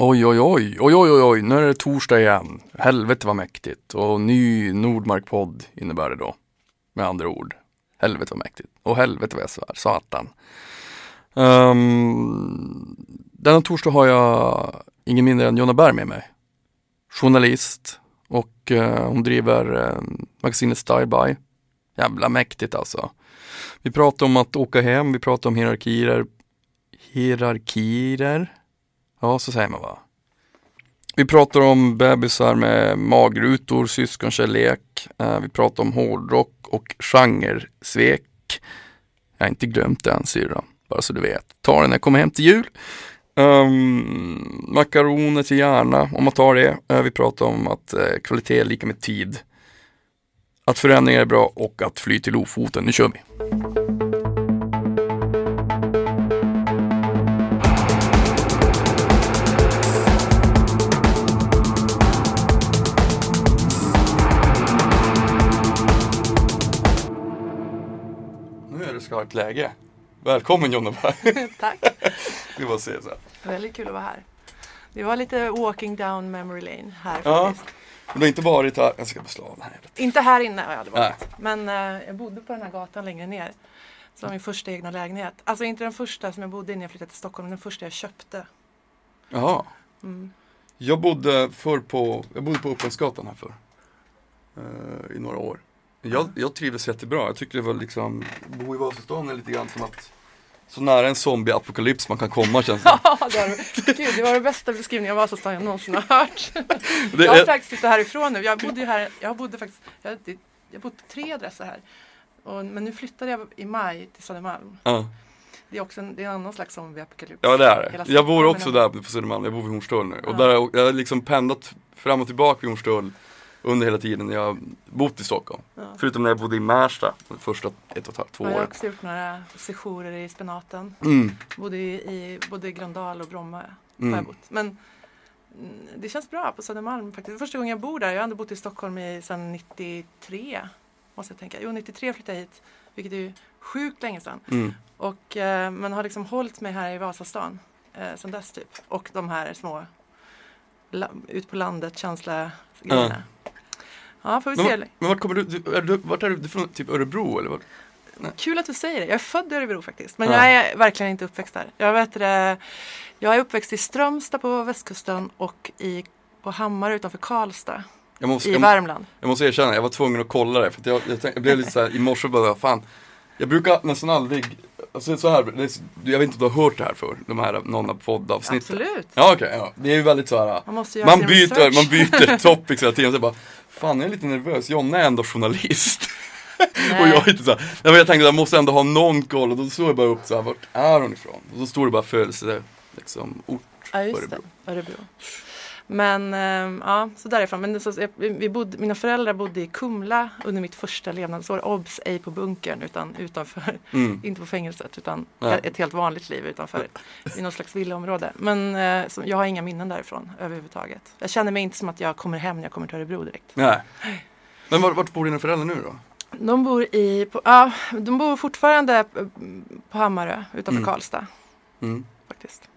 Oj, oj, oj, oj, oj, oj, oj, nu är det torsdag igen. Helvete vad mäktigt. Och ny Nordmark-podd innebär det då. Med andra ord. Helvete vad mäktigt. Och helvete vad jag svär, satan. Um, denna torsdag har jag ingen mindre än Jonna Berg med mig. Journalist och uh, hon driver uh, magasinet Styleby. Jävla mäktigt alltså. Vi pratar om att åka hem, vi pratar om hierarkier. Hierarkier Ja, så säger man va. Vi pratar om bebisar med magrutor, syskonkärlek. Eh, vi pratar om hårdrock och genresvek. Jag har inte glömt den syrran, bara så du vet. Ta den när jag kommer hem till jul. Um, makaroner till hjärna, om man tar det. Eh, vi pratar om att eh, kvalitet är lika med tid. Att förändringar är bra och att fly till Lofoten. Nu kör vi! Skarpt läge. Välkommen Jonna Tack. Vi får se så. Väldigt kul att vara här. Det var lite walking down memory lane här ja. faktiskt. Men du har inte varit här, jag ska beslå den här. Inte här inne har jag aldrig varit. Nej. Men uh, jag bodde på den här gatan längre ner. Så var min första egna lägenhet. Alltså inte den första som jag bodde i när jag flyttade till Stockholm, men den första jag köpte. Jaha. Mm. Jag bodde förr på, jag bodde på Upplandsgatan här förr. Uh, I några år. Jag, jag trivdes jättebra. Jag tycker det var liksom, bo i Vasastan är lite grann som att så nära en zombie-apokalyps man kan komma känns det Ja, det, Gud, det var den bästa beskrivningen av Vasastan jag någonsin har hört. Det jag har är... faktiskt flyttat härifrån nu. Jag bodde här, jag bodde faktiskt, jag, jag bodde på tre adresser här. Och, men nu flyttade jag i maj till Södermalm. Ja. Det är också en, det är en annan slags zombie-apokalyps. Ja det är det. Jag bor också där på Södermalm, jag bor vid Hornstull nu. Och ja. där, jag har liksom pendlat fram och tillbaka vid Hornstull under hela tiden jag bott i Stockholm. Ja. Förutom när jag bodde i Märsta, de första ett och ett halvt, två åren. Jag har också gjort några sessioner i spenaten. Mm. Bodde i, både Gröndal och Bromma. Mm. Har jag bott. Men mm, det känns bra på Södermalm faktiskt. Första gången jag bor där, jag har ändå bott i Stockholm i, sedan 93. Måste jag tänka. Jo, 93 flyttade jag hit. Vilket är ju sjukt länge sedan. Mm. Och, eh, men har liksom hållit mig här i Vasastan eh, sedan dess typ. Och de här små ut på landet känsla grejerna. Ja, får vi men, se. Men vart kommer du, är du, vart är du från? Typ Örebro eller vad? Nej. Kul att du säger det. Jag är född i Örebro faktiskt. Men ja. jag är verkligen inte uppväxt där. Jag, vet det, jag är uppväxt i Strömstad på västkusten och i, på Hammar utanför Karlstad. Måste, I Värmland. Jag måste erkänna, jag var tvungen att kolla det. För jag, jag, jag, blev lite så här, i morse bara, fan. Jag brukar nästan aldrig, alltså så här, det, jag vet inte om du har hört det här för de här, någon av poddavsnitten. Absolut. Ja okej, okay, ja. det är ju väldigt så här, man, måste man byter, man byter topics hela tiden. Så bara, Fan jag är lite nervös, Jonna är ändå journalist. och jag är inte så här, jag tänkte jag måste ändå ha någon koll och då såg jag bara upp så här, vart är hon ifrån? Och så står det bara födelse, liksom ort, ja, just Örebro. Det. Örebro. Men äh, ja, så därifrån. Men så, vi bodde, mina föräldrar bodde i Kumla under mitt första levnadsår. Obs! Ej på bunkern utan utanför. Mm. Inte på fängelset utan ja. ett helt vanligt liv utanför. I något slags villaområde. Men äh, så, jag har inga minnen därifrån överhuvudtaget. Jag känner mig inte som att jag kommer hem när jag kommer till Örebro direkt. Nej. Men vart, vart bor dina föräldrar nu då? De bor, i, på, ja, de bor fortfarande på Hammarö utanför mm. Karlstad. Mm. Faktiskt.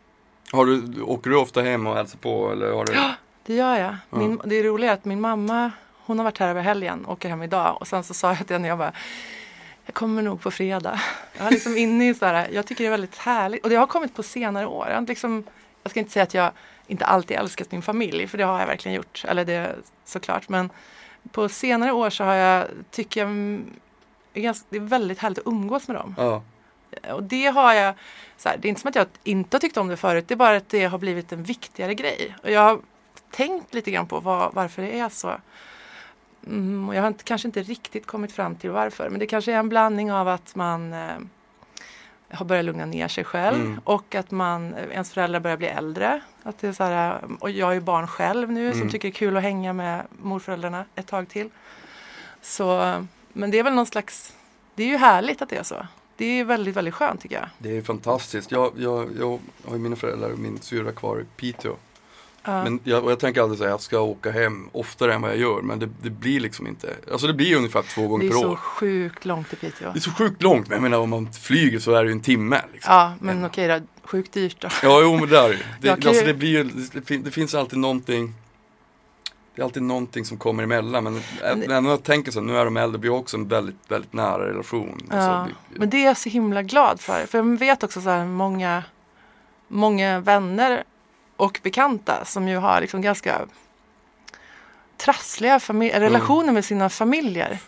Har du, åker du ofta hem och hälsar på? Eller har du... Ja, det gör jag. Min, ja. Det är roligt att min mamma, hon har varit här över helgen, åker hem idag. Och sen så sa jag till henne, jag bara, jag kommer nog på fredag. Jag är liksom inne i så här, jag tycker det är väldigt härligt. Och det har kommit på senare år. Jag, liksom, jag ska inte säga att jag inte alltid älskat min familj, för det har jag verkligen gjort. Eller det såklart. Men på senare år så har jag, tycker jag, det är väldigt härligt att umgås med dem. Ja. Och det har jag, så här, det är inte som att jag inte har tyckt om det förut, det är bara att det har blivit en viktigare grej. Och jag har tänkt lite grann på var, varför det är så. Mm, och jag har inte, kanske inte riktigt kommit fram till varför, men det kanske är en blandning av att man eh, har börjat lugna ner sig själv mm. och att man, ens föräldrar börjar bli äldre. Att det är så här, och jag är barn själv nu mm. som tycker det är kul att hänga med morföräldrarna ett tag till. Så, men det är väl någon slags, det är ju härligt att det är så det är väldigt, väldigt skönt tycker jag. Det är fantastiskt. Jag, jag, jag har ju mina föräldrar och min syrra kvar i Piteå. Uh. Men jag, och jag tänker alltid säga att jag ska åka hem oftare än vad jag gör. Men det, det blir liksom inte, alltså det blir ungefär två gånger per år. Det är så sjukt långt till Piteå. Det är så sjukt långt, men jag menar om man flyger så är det ju en timme. Liksom. Ja, men okej då. sjukt dyrt. Då. Ja, jo men det är det Alltså, det, blir ju, det, det finns alltid någonting Det är alltid någonting som kommer emellan men även jag tänker så, nu är de äldre, har också en väldigt, väldigt nära relation. Ja, Alltså, det, men det är jag så himla glad för. För jag vet också så här många, många vänner och bekanta som ju har liksom ganska trassliga famil- relationer med sina familjer.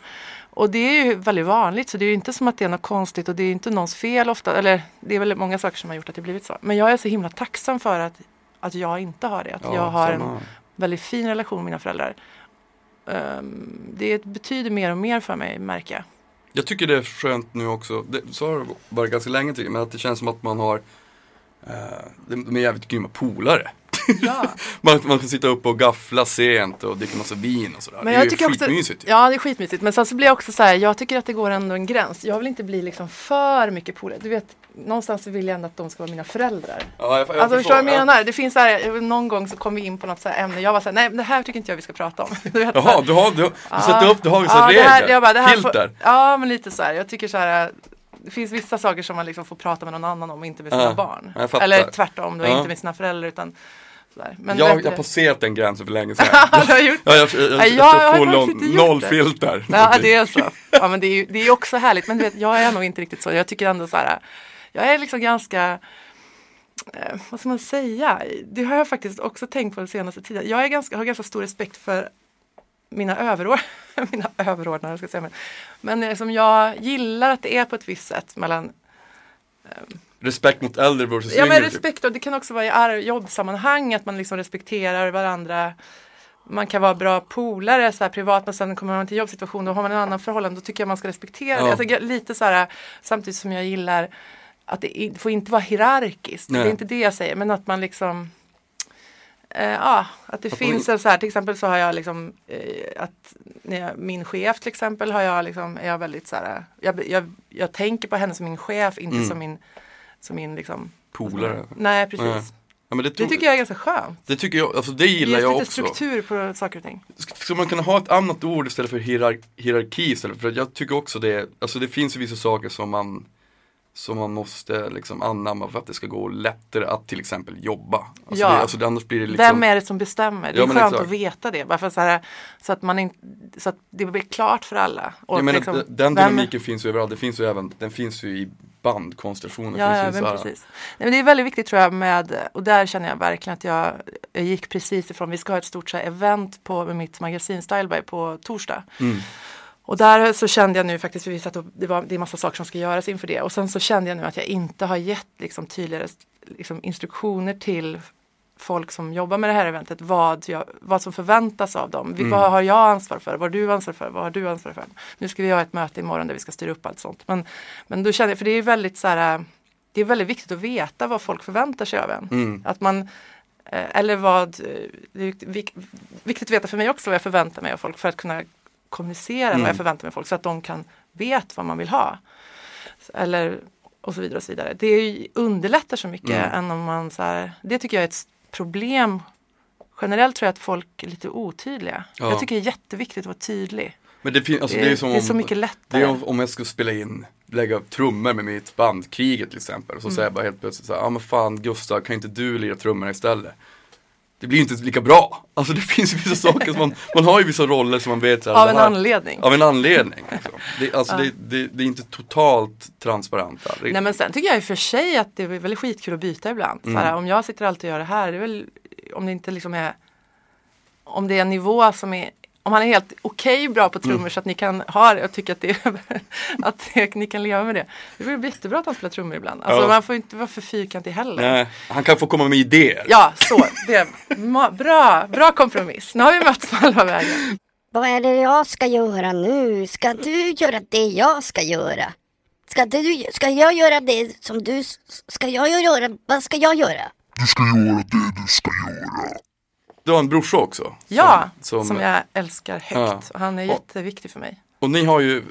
Och det är ju väldigt vanligt så det är ju inte som att det är något konstigt och det är inte någons fel ofta. Eller det är väldigt många saker som har gjort att det blivit så. Men jag är så himla tacksam för att, att jag inte har det. Att ja, jag har en samma väldigt fin relation med mina föräldrar. Ehm, det betyder mer och mer för mig märker jag. Jag tycker det är skönt nu också, det, så har det varit ganska länge tycker jag, men att det känns som att man har eh, de är jävligt grymma polare. Ja. Man, man kan sitta uppe och gaffla sent och dricka massa vin och sådär. Men det är jag tycker också, skitmysigt ju. ja det är skitmysigt. Men sen så blir jag också så här, jag tycker att det går ändå en gräns. Jag vill inte bli liksom för mycket polare. Du vet, någonstans vill jag ändå att de ska vara mina föräldrar. Ja, jag, jag alltså förstår du vad jag Ja. menar? Det finns så här, någon gång så kom vi in på något så här ämne. Jag var så här, nej det här tycker inte jag vi ska prata om. Du vet, här. Jaha, du har, du, du sätter upp, du har vissa Ja, det regler, här, jag bara, det här. Får, ja men lite så här. Jag tycker så här. Det finns vissa saker som man liksom får prata med någon annan om, inte med sina Ja, barn. jag. Eller tvärtom, då, Ja. inte med sina föräldrar utan. Men jag, jag har passerat den gränsen för länge sedan. du har gjort Ja, jag, jag, jag, jag, jag jag får faktiskt noll, det. filter. Ja, det är så. Ja, men det är ju det är också härligt. Men du vet, jag är nog inte riktigt så. Jag tycker ändå så här. Jag är liksom ganska eh, vad ska man säga? Det har jag faktiskt också tänkt på den senaste tiden. Jag är ganska, har ganska stor respekt för mina överord, mina överordnade ska jag säga. Men, men eh, som jag gillar att det är på ett visst sätt mellan Respekt mot äldre versus Ja men yngre. typ. respekt och det kan också vara i jobbsammanhang att man liksom respekterar varandra. Man kan vara bra polare så här, privat men sen kommer man till jobbsituation och har man en annan förhållande då tycker jag man ska respektera Ja. det. Alltså, lite så här samtidigt som jag gillar att det får inte vara hierarkiskt. Det Nej. är inte det jag säger men att man liksom eh, Ja, att det Att finns en så här, till exempel så har jag liksom eh, att när jag, min chef till exempel har jag liksom, är jag väldigt så här, jag, jag, jag tänker på henne som min chef, inte Mm. som min, som min liksom Polare. Nej, precis. Nej. Ja, men det, Det tycker jag är ganska skönt. det tycker jag, alltså det Det gillar ger jag lite också. struktur på saker och ting. Ska man kunna ha ett annat ord istället för hierar hierarki istället? För jag tycker också det, alltså det finns ju vissa saker som man som man måste liksom anamma för att det ska gå lättare att till exempel jobba. Alltså Ja. det, alltså det, annars blir det liksom Vem är det som bestämmer? Det är Ja, men skönt exakt. att veta det. Bara så, här, så, att man inte, så att det blir klart för alla. Och Jag menar, liksom, den vem- dynamiken finns ju överallt, det finns ju även, den finns ju i bandkonstellationer. Ja, ja men precis. Nej, men det är väldigt viktigt tror jag med, och där känner jag verkligen att jag, jag gick precis ifrån, vi ska ha ett stort så här, event på med mitt magasin Styleby på torsdag. Mm. Och där så kände jag nu faktiskt, för vi satt och, det, var, det är massa saker som ska göras inför det. Och sen så kände jag nu att jag inte har gett liksom, tydligare liksom, instruktioner till folk som jobbar med det här eventet vad, jag, vad som förväntas av dem. Mm. Vad har jag ansvar för? Vad har du ansvar för? Vad har du ansvar för? Nu ska vi ha ett möte imorgon där vi ska styra upp allt sånt. Men, men då kände jag, för det är väldigt så här, det är väldigt viktigt att veta vad folk förväntar sig av en. Mm. Att man, eh, eller vad, eh, det är vik- viktigt att veta för mig också vad jag förväntar mig av folk för att kunna kommunicera Mm. vad jag förväntar mig av folk så att de kan vet vad man vill ha. Eller och så vidare och så vidare. Det underlättar så mycket Mm. än om man så här, det tycker jag är ett problem. Generellt tror jag att folk är lite otydliga. Ja. Jag tycker det är jätteviktigt att vara tydlig. Men det, fin- alltså, det, är, det är om, så mycket Det lättare. är om, om jag skulle spela in, lägga trummor med mitt band Kriget till exempel. Så Mm. säger jag bara helt plötsligt så här, ja ah, men fan Gustav kan inte du lira trummorna istället? Det blir inte lika bra. Alltså det finns vissa saker som man, man har ju vissa roller som man vet så här, av en här- anledning. Av en anledning. Liksom. Det, alltså Ja. det, det, det är inte totalt transparent. aldrig. Nej men sen tycker jag i och för sig att det är väldigt skitkul att byta ibland. Mm. Såhär, om jag sitter alltid och gör det här, det är väl om det inte liksom är om det är en nivå som är om han är helt okej bra på trummor Mm. så att ni kan ha det och tycka att, det är, att det, ni kan leva med det. Det väl jättebra att han spelar trummor ibland. Alltså Ja. man får inte vara för fyrkantig heller. Nej, han kan få komma med idéer. Ja, så. Det, bra, bra kompromiss. Nu har vi mötts på halva vägen. Vad är det jag ska göra nu? Ska du göra det jag ska göra? Ska, du, ska jag göra det som du... Ska jag göra... Vad ska jag göra? Du ska göra det du ska göra. Du har en brorsa också. Ja, som, som, jag älskar högt. Ja. Och Han är jätteviktig för mig. Och ni har ju,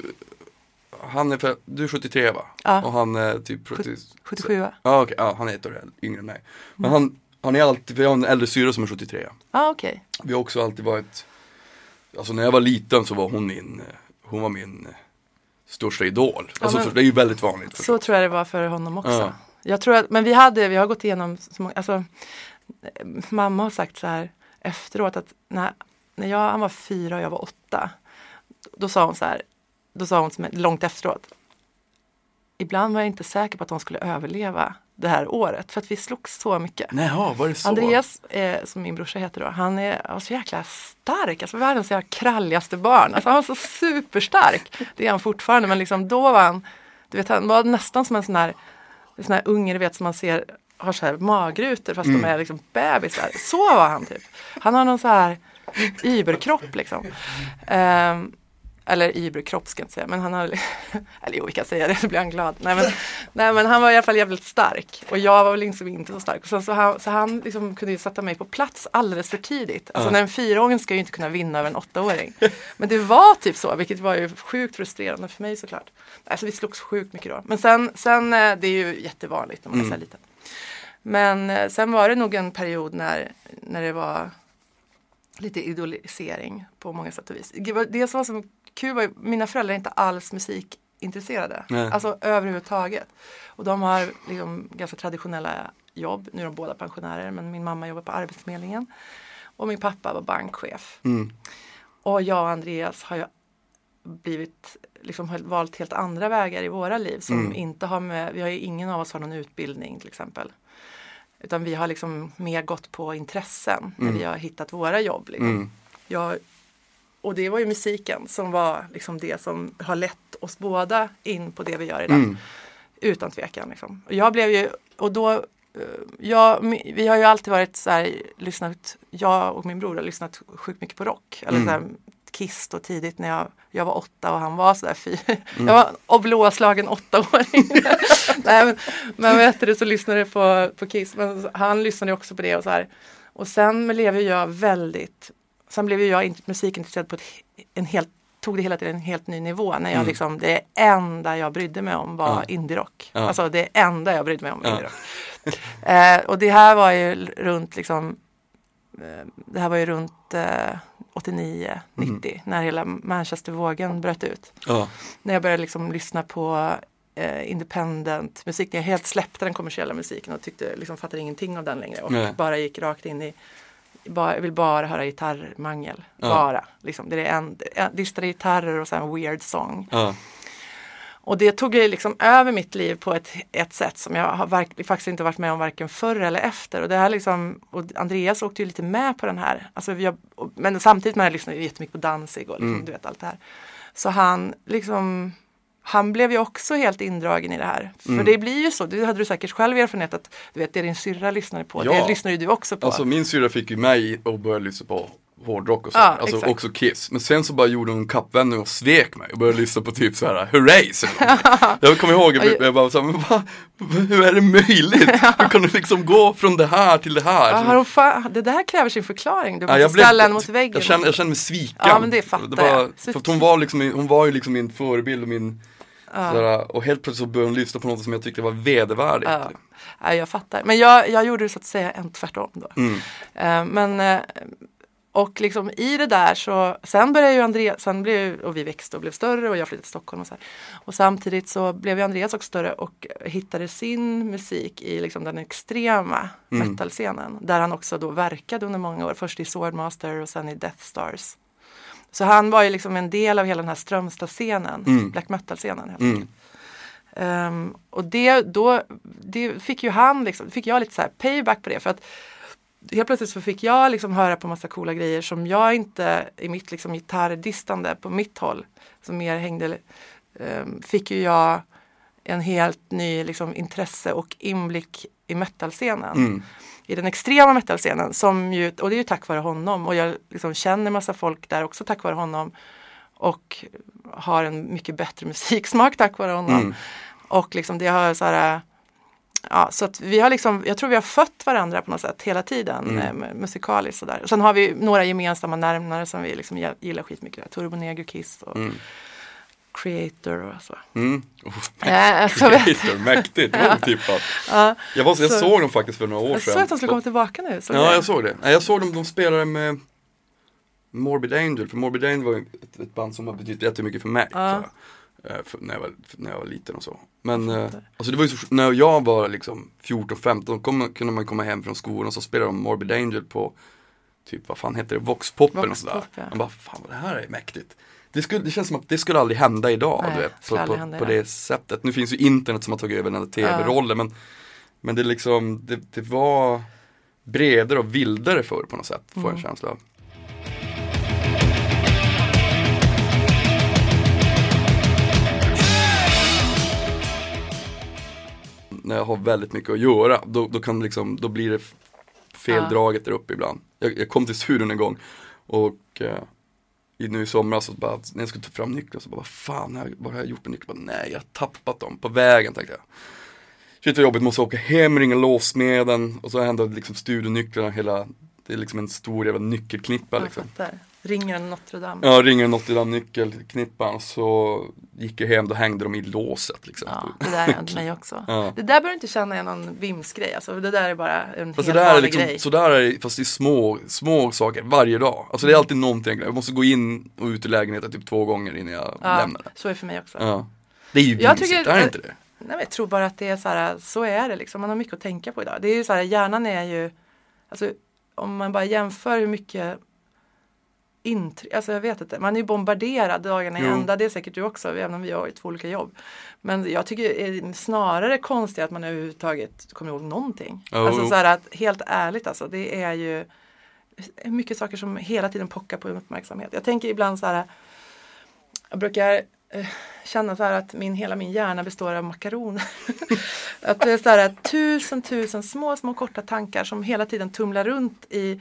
han är du är 73 va? Ja. Och han är typ 70, 77 Ja okej, ja, han är ett år yngre än mig. Men han, han är alltid, vi har en äldre syra som är 73. Ja, okej. Vi har också alltid varit, alltså när jag var liten så var hon min, hon var min eh, största idol. Ja, Alltså men- det är ju väldigt vanligt. Så tror jag det var för honom också. Ja. Jag tror att, men vi hade, vi har gått igenom så många, alltså mamma har sagt så här efteråt att när, när jag, han var fyra och jag var åtta, då sa hon så här, då sa hon långt efteråt, ibland var jag inte säker på att de skulle överleva det här året för att vi slogs så mycket. Ja, var det så? Andreas, eh, som min brorsa heter då, han är så jäkla stark, alltså världens jävla kralligaste barn. Alltså han var så superstark. Det är han fortfarande, men liksom då var han, du vet han var nästan som en sån här, en sån här unge, du vet som man ser har så här magrutor fast de är liksom bebisar. Så var han typ. Han har någon så här überkropp liksom. Ehm, eller überkropp ska jag inte säga, men han har, eller jo vi kan säga det, så blir han glad. Nej men, nej men han var i alla fall jävligt stark och jag var väl liksom inte så stark. Sen så han, så han liksom kunde ju sätta mig på plats alldeles för tidigt. Alltså när en fyraåring ska ju inte kunna vinna över en åttaåring. Men det var typ så, vilket var ju sjukt frustrerande för mig såklart. Alltså vi slogs sjukt mycket då. Men sen, sen eh, det är ju jättevanligt när man är så här liten. Men eh, sen var det nog en period när, när det var lite idolisering på många sätt och vis. Det som var så kul var ju, mina föräldrar är inte alls musikintresserade. Nej. Alltså överhuvudtaget. Och de har liksom ganska traditionella jobb. Nu är de båda pensionärer men min mamma jobbar på Arbetsförmedlingen. Och min pappa var bankchef. Mm. Och jag och Andreas har ju blivit, liksom har valt helt andra vägar i våra liv som Mm. inte har med, vi har ju ingen av oss har någon utbildning till exempel. Utan vi har liksom mer gått på intressen när vi har hittat våra jobb. Liksom. Mm. Jag, och det var ju musiken som var liksom det som har lett oss båda in på det vi gör idag. Mm. Utan tvekan. Liksom. Och jag blev ju, och då, eh, jag, vi har ju alltid varit så här, lyssnat, jag och min bror har lyssnat sjukt mycket på rock. Eller Mm. så här, Kiss då tidigt när jag, jag var åtta och han var sådär fyra. Jag var och blåslagen åttaåring. Nej men, men vet du, så lyssnade jag på, på Kiss. Men han lyssnade också på det och så här. Och sen blev jag väldigt, sen blev jag in- musikintresserad på ett, en helt, tog det hela till en helt ny nivå. När jag liksom, det enda jag brydde mig om var Ja. indie-rock. Ja. Alltså det enda jag brydde mig om var Ja. indie-rock. Eh, och det här var ju runt liksom det här var ju runt eh, 89, 90 när hela Manchestervågen bröt ut. Ja. När jag började liksom lyssna på eh, independent musik. När jag helt släppte den kommersiella musiken och tyckte, liksom fattade ingenting av den längre. Och Nej. bara gick rakt in i, bara, jag vill bara höra gitarrmangel. Ja. Bara. Liksom. Det är en, en distade gitarrer och så här en weird song. Ja. Och det tog ju liksom över mitt liv på ett, ett sätt som jag har verk, faktiskt inte varit med om varken förr eller efter. Och, det här liksom, och Andreas åkte ju lite med på den här. Alltså har, och, men samtidigt med lyssnade jag jättemycket på Danzig och liksom, du vet allt det här. Så han liksom han blev ju också helt indragen i det här. För det blir ju så, det hade du säkert själv erfarenhet att du vet det din syrra lyssnade på, Ja. det lyssnar ju du också på. Alltså min syrra fick ju mig att börja lyssna på hårdrock och så. Ja, alltså exakt. också Kiss. Men sen så bara gjorde hon en kappvändning och svek mig och började lyssna på typ så här Hurrays. Jag kommer ihåg, jag, jag bara så här, va, hur är det möjligt? Hur kan du liksom gå från det här till det här? ja, har hon fa- det där kräver sin förklaring, du Ja, måste blev, ställa henne mot väggen. jag, kände, jag kände mig sviken. Ja, men det fattar var, jag. För hon, var liksom, hon var ju liksom min förebild och min sådär, Och helt plötsligt så började hon lyssna på något som jag tyckte var vedervärdigt. Ja, ja, jag fattar. Men jag, jag gjorde det så att säga en tvärtom då. Mm. Eh, men eh, och liksom i det där så sen började ju Andreas, sen blev och vi växte och blev större och jag flyttade till Stockholm och så här. Och samtidigt så blev ju Andreas också större och hittade sin musik i liksom den extrema Mm. metalscenen. Där han också då verkade under många år. Först i Swordmaster och sen i Death Stars. Så han var ju liksom en del av hela den här Strömstad-scenen, Mm. black metal-scenen helt Mm. enkelt. Ehm, och det, då, det fick ju han, liksom, fick jag lite så här payback på det. För att helt plötsligt så fick jag liksom höra på massa coola grejer som jag inte i mitt liksom gitarrdistande på mitt håll, som mer hängde, ehm, fick ju jag en helt ny liksom, intresse och inblick i metalscenen. Mm. I den extrema metalscenen som ju, och det är ju tack vare honom och jag liksom känner massa folk där också tack vare honom. Och har en mycket bättre musiksmak tack vare honom. Mm. Och liksom det har så här Ja, så att vi har liksom, jag tror vi har fött varandra på något sätt hela tiden Mm. eh, musikaliskt sådär. Och sen har vi några gemensamma närmare som vi liksom gillar skitmycket. Turbo Negro Kiss och Mm. Creator och så. Mm. Oh, vet- Creator, mäktigt, det var otippat. Ja, Jag, var, jag Så- såg dem faktiskt för några år jag sedan. såg att de skulle komma tillbaka nu. såg Ja, du? jag såg det. Jag såg dem, de spelade med Morbid Angel, för Morbid Angel var ett, ett band som har betytt jättemycket för mig. Ja. Eh, för, när, jag var, när jag var liten och så. Men eh, alltså det var ju så, när jag var liksom 14-15 kom, kunde man komma hem från skolan och så spelade de Morbid Angel på typ vad fan heter det, Voxpop eller sådär. Ja. Man bara, fan vad det här är mäktigt. Det, skulle, det känns som att det skulle aldrig hända idag, Nej, du vet, på, på, på det sättet. Nu finns ju internet som har tagit över den här tv-rollen men, men det liksom, det, det var bredare och vildare förr på något sätt, får jag en Mm. känsla av. När jag har väldigt mycket att göra, då, då kan liksom, då blir det feldraget där uppe ibland. Jag, jag kom till studion en gång och eh, nu i somras så bara, när jag skulle ta fram nycklar så bara, vad fan, har jag- vad har jag gjort med nycklarna? Nej, jag har tappat dem på vägen tänkte jag. Shit vad jobbigt, måste åka hem, ringa låsmeden och så händer liksom studionycklarna hela, det är liksom en stor jävla nyckelknippa Jag liksom. fattar. Ringer en Notre Dame. Ja, ringer Notre Dame nyckelknippan så gick jag hem, då hängde de i låset liksom. Ja, det där hände mig också. Ja. Det där behöver du inte känna är någon vimsgrej. Alltså, det där är bara en Fast helt där är vanlig liksom, grej. så där är fast det är små, små saker varje dag. Alltså det är alltid någonting, jag måste gå in och ut ur lägenheten typ två gånger innan jag ja, lämnar så är det för mig också. Ja. Det är ju Jag vimsigt, tycker- är det inte det? Nej, jag tror bara att det är så här, så är det liksom. Man har mycket att tänka på idag. Det är ju så här, hjärnan är ju, alltså om man bara jämför hur mycket intryck, alltså jag vet inte, man är ju bombarderad dagarna i ända, det är säkert du också, även om vi har två olika jobb. Men jag tycker snarare konstigt att man överhuvudtaget kommer ihåg någonting. Jo, alltså så här att, helt ärligt alltså, det är ju mycket saker som hela tiden pockar på uppmärksamhet. Jag tänker ibland så här, jag brukar eh, känna så här att min, hela min hjärna består av makaroner. att det är så här tusen, tusen små, små korta tankar som hela tiden tumlar runt i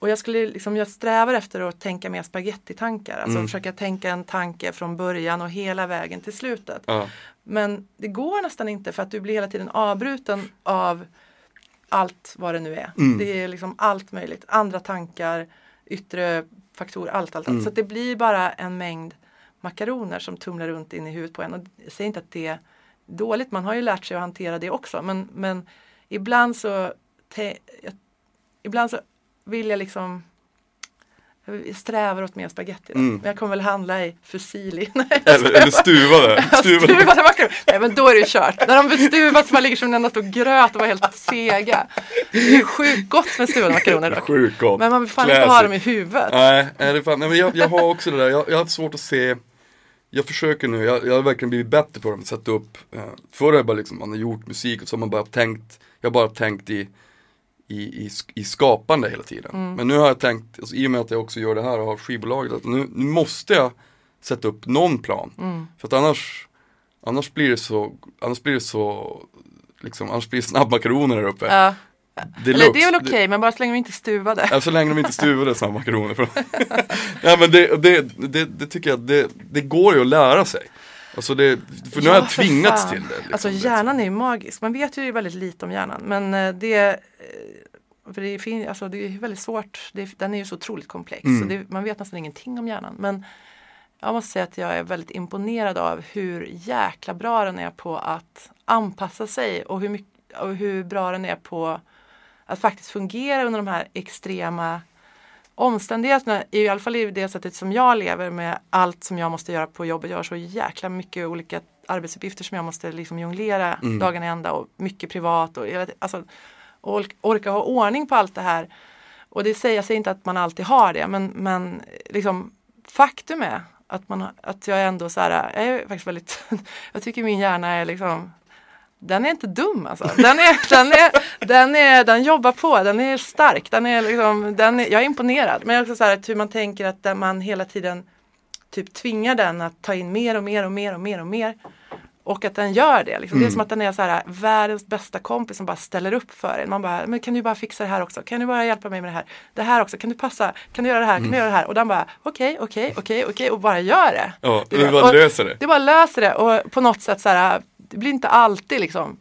och jag skulle liksom, jag strävar efter att tänka mer spagettitankar. Alltså Mm. försöka tänka en tanke från början och hela vägen till slutet. Ja. Men det går nästan inte för att du blir hela tiden avbruten av allt vad det nu är. Mm. Det är liksom allt möjligt. Andra tankar, yttre faktorer, allt, allt. allt. Mm. Så det blir bara en mängd makaroner som tumlar runt in i huvudet på en. Och jag säger inte att det är dåligt, man har ju lärt sig att hantera det också. Men, men ibland så ibland så vill jag liksom jag strävar åt mer spagetti. Mm. Men jag kommer väl handla i fusilli. Nej, Eller, eller stuvade. stuvade. Stuvade. Nej men då är det kört. När de så man ligger som en enda stor gröt och var helt sega. Det är sjukt gott med stuvade makaroner dock. Sjukt gott. Men man vill fan inte ha dem i huvudet. Nej, nej, det är fan, nej men jag, jag har också det där, jag, jag har haft svårt att se Jag försöker nu, jag, jag har verkligen blivit bättre på det, sätta upp eh, Förr har jag bara liksom, man har gjort musik och så har man bara tänkt Jag har bara tänkt i i, i, i skapande hela tiden. Mm. Men nu har jag tänkt, alltså, i och med att jag också gör det här och har skivbolaget, att nu, nu måste jag sätta upp någon plan. Mm. För att annars, annars blir det så, annars blir det så, liksom, annars blir det snabbmakaroner där uppe. Ja. Deluxe. Eller det är väl okej, men bara så länge de inte är stuvade. Ja, så länge de inte stuvade snabbmakaroner. Ja, men det, det, det, det tycker jag, det, det går ju att lära sig. Alltså det, för nu har Ja, jag för tvingats fan. till det. Liksom. Alltså hjärnan är ju magisk. Man vet ju väldigt lite om hjärnan. Men eh, det, eh, för det, fin, alltså det är väldigt svårt. Det, den är ju så otroligt komplex. Mm. Så det, man vet nästan ingenting om hjärnan. Men jag måste säga att jag är väldigt imponerad av hur jäkla bra den är på att anpassa sig och hur, mycket, och hur bra den är på att faktiskt fungera under de här extrema omständigheterna, i alla fall i det sättet som jag lever med allt som jag måste göra på jobbet. Jag har så jäkla mycket olika arbetsuppgifter som jag måste liksom jonglera Mm. dagarna i ända och mycket privat och alltså, orka ha ordning på allt det här. Och det säger jag säger inte att man alltid har det men, men liksom faktum är att, man, att jag ändå så här, jag är faktiskt väldigt, jag tycker min hjärna är liksom den är inte dum alltså. Den, är, den, är, den, är, den jobbar på, den är stark. Den är liksom, den är, jag är imponerad. Men också så här att hur man tänker att man hela tiden typ tvingar den att ta in mer och mer och mer och mer och mer. Och att den gör det. Liksom. Det är Mm. som att den är så här, världens bästa kompis som bara ställer upp för en. Man bara, men kan du bara fixa det här också? Kan du bara hjälpa mig med det här? Det här också, kan du passa? Kan du göra det här? Kan du göra det här? Och den bara, okej, okej, okej, okej och bara gör det. Ja, Det bara och- löser det. Det bara löser det och på något sätt så här, det blir inte alltid liksom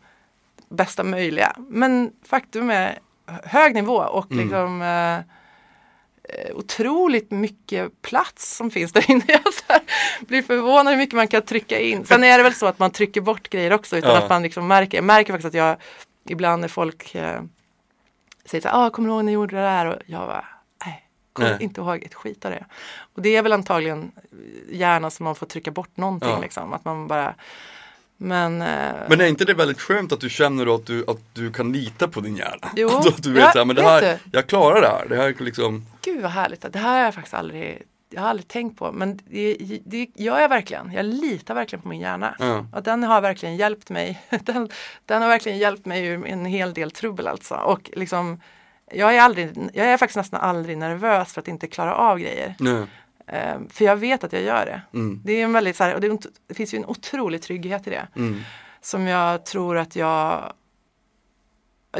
bästa möjliga. Men faktum är hög nivå och Mm. liksom eh, otroligt mycket plats som finns där inne. Jag här, blir förvånad hur mycket man kan trycka in. Sen är det väl så att man trycker bort grejer också utan Ja. att man liksom märker. Jag märker faktiskt att jag ibland när folk eh, säger så här, ah, kommer du ihåg när jag gjorde det där? Och jag bara, nej, kommer Nej. inte ihåg ett skit av det. Och det är väl antagligen hjärnan som man får trycka bort någonting Ja. liksom. Att man bara Men, eh, Men är inte det väldigt skönt att du känner att du, att du kan lita på din hjärna? Jo. Alltså att du vet Ja, så här, men det här, jag klarar det här. Det här är liksom, gud vad härligt. Det här har jag faktiskt aldrig, jag har aldrig tänkt på. Men det, det gör jag verkligen. Jag litar verkligen på min hjärna. Ja. Och den har verkligen hjälpt mig. Den, den har verkligen hjälpt mig ur en hel del trubbel alltså. Och liksom, jag är, aldrig, jag är faktiskt nästan aldrig nervös för att inte klara av grejer. nej. Eh, för jag vet att jag gör det. Mm. Det, är en väldigt, så här, och det, det finns ju en otrolig trygghet i det. Mm. Som jag tror att jag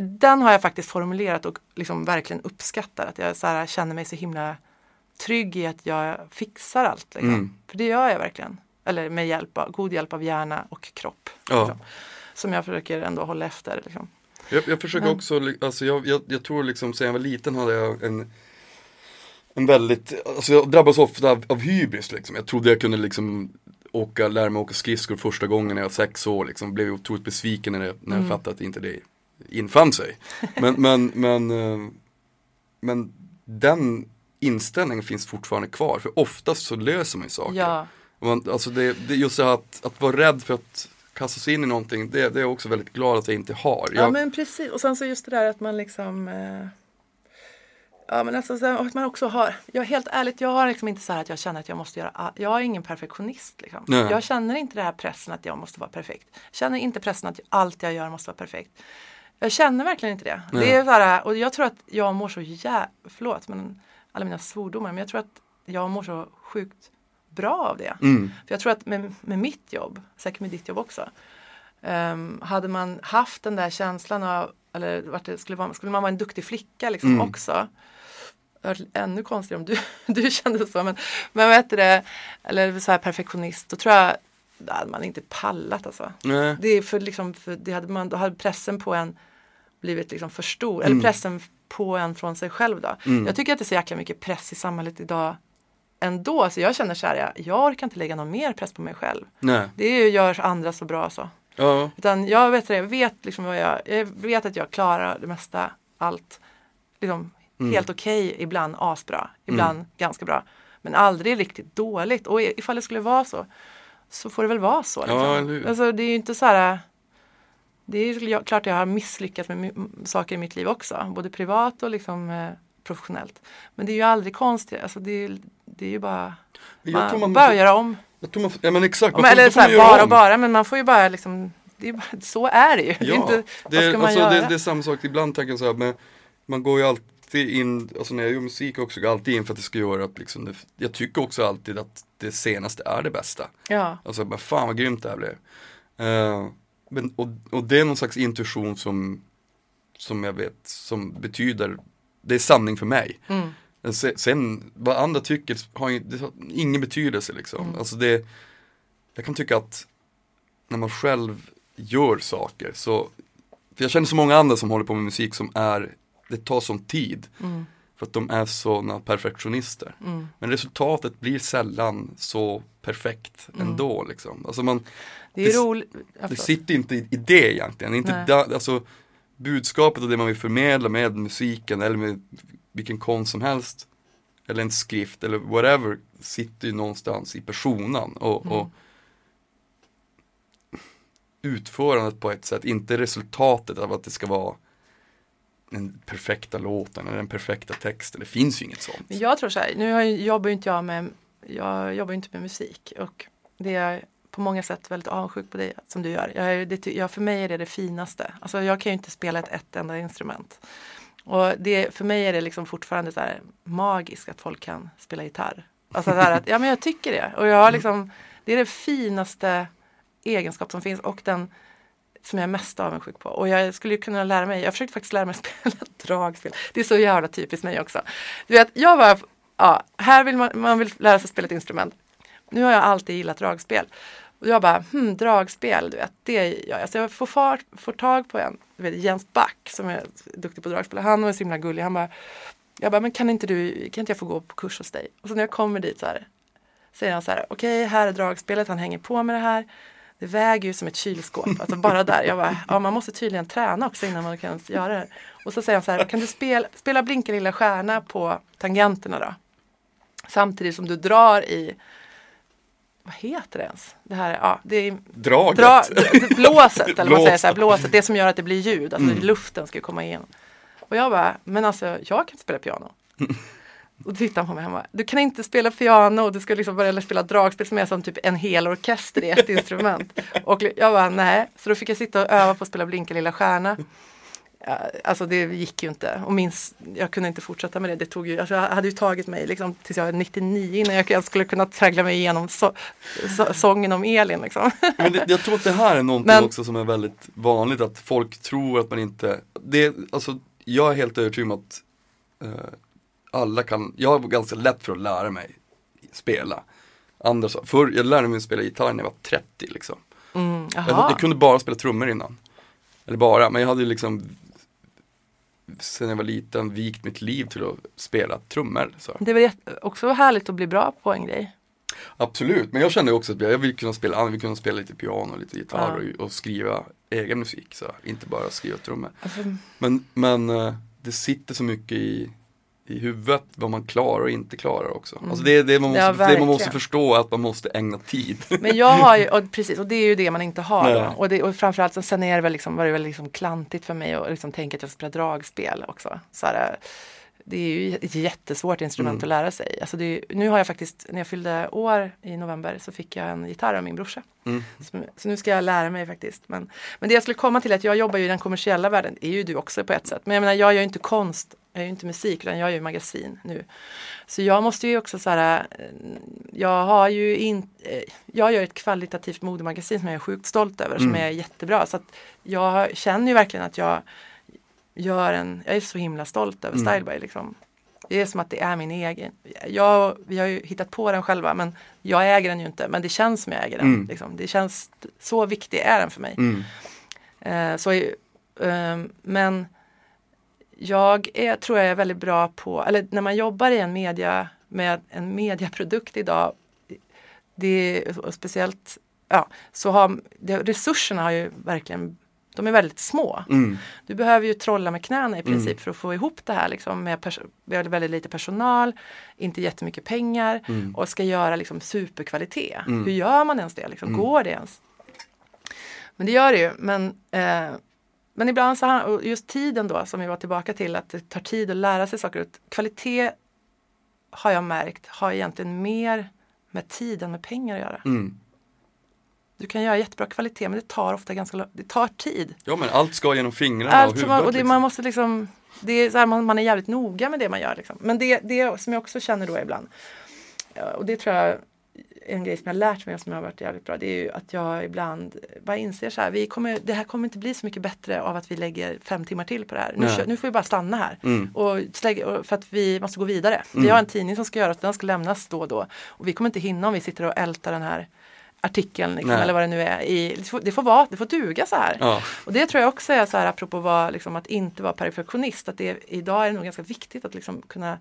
Den har jag faktiskt formulerat och liksom verkligen uppskattar. Att jag så här, känner mig så himla trygg i att jag fixar allt. Liksom. Mm. För det gör jag verkligen. Eller med hjälp av, god hjälp av hjärna och kropp. Ja. Liksom. Som jag försöker ändå hålla efter. Liksom. Jag, jag försöker Men- också, alltså jag, jag, jag tror liksom sen jag var liten hade jag en En väldigt, alltså jag drabbas ofta av, av hybris liksom. Jag trodde jag kunde liksom åka, lära mig åka skridskor första gången när jag var sex år liksom. Blev otroligt besviken när jag, när jag Mm. fattade att inte det infann sig. Men, men, men, eh, men den inställningen finns fortfarande kvar. För oftast så löser man ju saker. Ja, Man, alltså det, det är just det här att, att vara rädd för att kasta sig in i någonting, det, det är jag också väldigt glad att jag inte har. ja Jag, men precis. Och sen så just det där att man liksom eh, Ja men alltså att man också har, jag helt ärligt, jag har liksom inte så här att jag känner att jag måste göra, all- jag är ingen perfektionist liksom. Nej. Jag känner inte den här pressen att jag måste vara perfekt. Jag känner inte pressen att allt jag gör måste vara perfekt. Jag känner verkligen inte det. Nej. Det är så här, och jag tror att jag mår så jä... Förlåt men alla mina svordomar, men jag tror att jag mår så sjukt bra av det. mm, För jag tror att med, med mitt jobb, säkert med ditt jobb också, ehm, hade man haft den där känslan av, eller vart det skulle, vara, skulle man vara en duktig flicka liksom Mm. också. Varit Ännu konstigare om du, du kände så, men, men vad heter det, eller så här perfektionist, då tror jag, då hade man inte pallat alltså. nej, Det är för liksom, för det hade man, då hade pressen på en blivit liksom för stor, Mm. eller pressen på en från sig själv då. Mm. Jag tycker att det är så jäkla mycket press i samhället idag ändå, så jag känner så här, jag, jag orkar inte lägga någon mer press på mig själv. nej, Det är ju, gör andra så bra så. ja, Utan jag vet, jag vet liksom vad jag, jag vet att jag klarar det mesta, allt. Liksom Mm. helt okej, ibland asbra, ibland ganska bra. Men aldrig riktigt dåligt. Och ifall det skulle vara så, så får det väl vara så. Liksom. Ja, eller? Alltså det är ju inte så här det är ju klart jag har misslyckats med saker i mitt liv också, både privat och liksom eh, professionellt. Men det är ju aldrig konstigt, alltså det, är, det är ju bara, man man bör göra om. jag tror man, ja men exakt, man får, eller så här, bara och bara, men man får ju bara liksom, är bara så är det ju. det är Ja, inte, det, alltså, det, det är samma sak, ibland tänker jag så här, men man går ju alltid in, alltså när jag gör musik också, går alltid in för att det ska göra att liksom, det, jag tycker också alltid att det senaste är det bästa. ja, Alltså bara fan vad grymt det här blev. Eh, men, och, och det är någon slags intuition som, som jag vet, som betyder, det är sanning för mig. mm, Sen, sen vad andra tycker har ju har ingen betydelse liksom. Mm. Alltså det, jag kan tycka att när man själv gör saker så, för jag känner så många andra som håller på med musik som är, det tar sån tid. mm, För att de är sådana perfektionister. mm. Men resultatet blir sällan så perfekt Mm. ändå liksom. Alltså man, Det Det- det sitter inte i, i det egentligen. Inte da, alltså, budskapet och det man vill förmedla med musiken eller med vilken konst som helst. Eller en skrift eller whatever sitter ju någonstans i personen och, Mm. och utförandet på ett sätt, inte resultatet av att det ska vara den perfekta låten eller den perfekta texten. Det finns ju inget sånt. Men jag tror så här, nu jobbar ju inte jag med, jag jobbar inte med musik och det är på många sätt väldigt avundsjuk på dig som du gör. Jag, det, jag, för mig är det det finaste. Alltså jag kan ju inte spela ett, ett enda instrument. Och det, för mig är det liksom fortfarande så magiskt att folk kan spela gitarr. Alltså så att, ja men jag tycker det. Och jag har liksom, det är det finaste egenskap som finns och den som jag är mest avundsjuk på. Och jag skulle ju kunna lära mig, jag försökte faktiskt lära mig att spela dragspel. Det är så jävla typiskt mig också. Du vet, jag var, ja, här vill man, man vill lära sig spela ett instrument. Nu har jag alltid gillat dragspel. Och jag bara, hmm, dragspel, du vet, det gör jag. Så jag får, fart, får tag på en, du vet, Jens Back som är duktig på dragspel. Han var så himla gullig. Han bara, jag bara, men kan inte du, kan inte jag få gå på kurs hos dig? Och så när jag kommer dit så här, säger han så här, okej, här är dragspelet, han hänger på med det här. Det väger ju som ett kylskåp, alltså bara där. Jag bara, ja man måste tydligen träna också innan man kan göra det. Och så säger han så här, kan du spela, spela Blinka lilla stjärna på tangenterna då? Samtidigt som du drar i vad heter det ens? Det här, ja, det är Draget. dra, blåset, eller vad säger så här, Blåset. det som gör att det blir ljud, alltså Mm. luften ska komma igenom. Och jag bara, men alltså jag kan inte spela piano. Och då tittade han på mig och bara, du kan inte spela piano och du ska liksom börja spela dragspel som är som typ en hel orkester i ett instrument. Och jag bara, nej. Så då fick jag sitta och öva på att spela Blinka lilla stjärna. Alltså det gick ju inte och minst, jag kunde inte fortsätta med det. Det tog ju, alltså jag hade ju tagit mig liksom tills jag var 99 innan jag jag skulle kunna traggla mig igenom så, så, sången om Elin. Liksom. Men det, jag tror att det här är någonting Men- också som är väldigt vanligt att folk tror att man inte, det, alltså jag är helt övertygad om att eh, alla kan, jag har ganska lätt för att lära mig spela. Andra förr, jag lärde mig spela gitarr när jag var 30 liksom. Mm, Jag, jag kunde bara spela trummor innan. Eller bara, men jag hade liksom sen jag var liten vikt mitt liv till att spela trummor. Så. Det jätte- också härligt att bli bra på en grej. Absolut, men jag kände också att jag vill kunna spela, jag vill kunna spela lite piano, lite gitarr Ja. och, och skriva egen musik. Så. Inte bara skriva trummor. Alltså, Men, men eh, det sitter så mycket i, i huvudet vad man klarar och inte klarar också. Alltså det det man måste, Ja, det man måste förstå att man måste ägna tid. Men jag har ju, och precis, och det är ju det man inte har då. Och, det, och framförallt så sen är det väl liksom, var det väl liksom klantigt för mig att liksom tänka att jag ska spela dragspel också. Så här, det är ju ett jättesvårt instrument Mm. att lära sig. Alltså är, nu har jag faktiskt, när jag fyllde år i november så fick jag en gitarr av min brorsa. Mm. Så, så nu ska jag lära mig faktiskt. Men, men det jag skulle komma till är att jag jobbar ju i den kommersiella världen, det är ju du också på ett sätt. Men jag menar, jag gör ju inte konst, jag gör ju inte musik, utan jag gör ju magasin nu. Så jag måste ju också så här, eh, jag har ju inte, jag gör ett kvalitativt modemagasin som jag är sjukt stolt över, som Mm. är jättebra. Så att jag känner ju verkligen att jag gör en, jag är så himla stolt över Mm. Styleby liksom. Det är som att det är min egen. Jag, vi har ju hittat på den själva men jag äger den ju inte. Men det känns som jag äger den. Mm. Liksom. Det känns, så viktig är den för mig. Mm. Eh, så, eh, men jag är, tror jag är väldigt bra på, eller när man jobbar i en media med en mediaprodukt idag, det är och speciellt, ja, så har det, resurserna har ju verkligen, de är väldigt små. Mm. Du behöver ju trolla med knäna i princip Mm. för att få ihop det här liksom med har väldigt lite personal, inte jättemycket pengar Mm. och ska göra liksom superkvalitet. Mm. Hur gör man ens det? Liksom? Mm. Går det ens? Men det gör det ju. Men, eh, men ibland så och just tiden då som vi var tillbaka till att det tar tid att lära sig saker. Och kvalitet har jag märkt har egentligen mer med tid än med pengar att göra. Mm. Du kan göra jättebra kvalitet men det tar ofta ganska det tar tid. Ja men allt ska genom fingrarna och Allt huvudet. som man, och det, liksom. man måste liksom det är så här, man, man är jävligt noga med det man gör. Liksom. Men det, det som jag också känner då ibland ja, och det tror jag en grej som jag lärt mig och som har varit jävligt bra. Det är ju att jag ibland bara inser så här. Vi kommer, det här kommer inte bli så mycket bättre av att vi lägger fem timmar till på det här. Nu, nu får vi bara stanna här. Mm. Och slägga, för att vi måste gå vidare. Vi Mm. har en tidning som ska göras, den ska lämnas då och då. Och vi kommer inte hinna om vi sitter och ältar den här artikeln liksom, eller vad det nu är. I, det, får, det får vara, det får duga så här. Ja. Och det tror jag också är så här apropå vad, liksom, att inte vara perfektionist. Att det, idag är det nog ganska viktigt att liksom kunna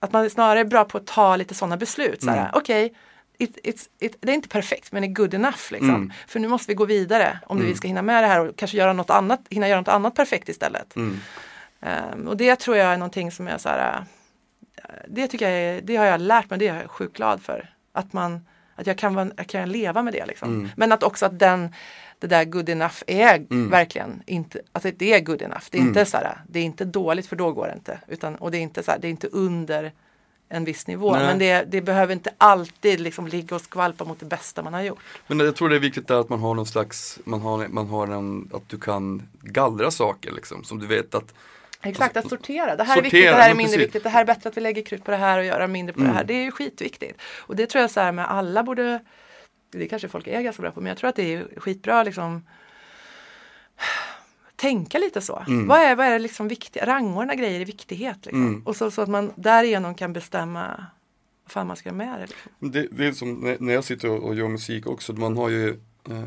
att man snarare är bra på att ta lite sådana beslut. Mm. Okej, it, it's, it, det är inte perfekt men det är good enough. Liksom. Mm. För nu måste vi gå vidare om Mm. vi ska hinna med det här och kanske göra något annat, hinna göra något annat perfekt istället. Mm. Ehm, och det tror jag är någonting som är så här, eh, det tycker jag är, det har jag lärt mig, det är jag sjukt glad för. Att man, att jag kan, vara- jag kan leva med det liksom. Mm. Men att också att den, det där good enough är Mm. verkligen inte, alltså det är good enough. Det är Mm. inte så här, det är inte dåligt för då går det inte. Utan, och det är inte så här, det är inte under en viss nivå. Nej. Men det, det behöver inte alltid liksom ligga och skvalpa mot det bästa man har gjort. Men jag tror det är viktigt där att man har någon slags, man har, man har en, att du kan gallra saker liksom. Som du vet att, Exakt, att sortera. Det här är Sortera, viktigt, det här är mindre precis. viktigt. Det här är bättre att vi lägger krut på det här och göra mindre på Mm. det här. Det är ju skitviktigt. Och det tror jag så här med alla borde, det kanske folk är ganska bra på, men jag tror att det är skitbra liksom tänka lite så. Mm. Vad är, vad är liksom viktigt? Rangordna grejer i viktighet. Liksom. Mm. Och så, så att man därigenom kan bestämma vad fan man ska göra med det. Liksom. det, det är som när- jag sitter och, och gör musik också, man har ju, eh,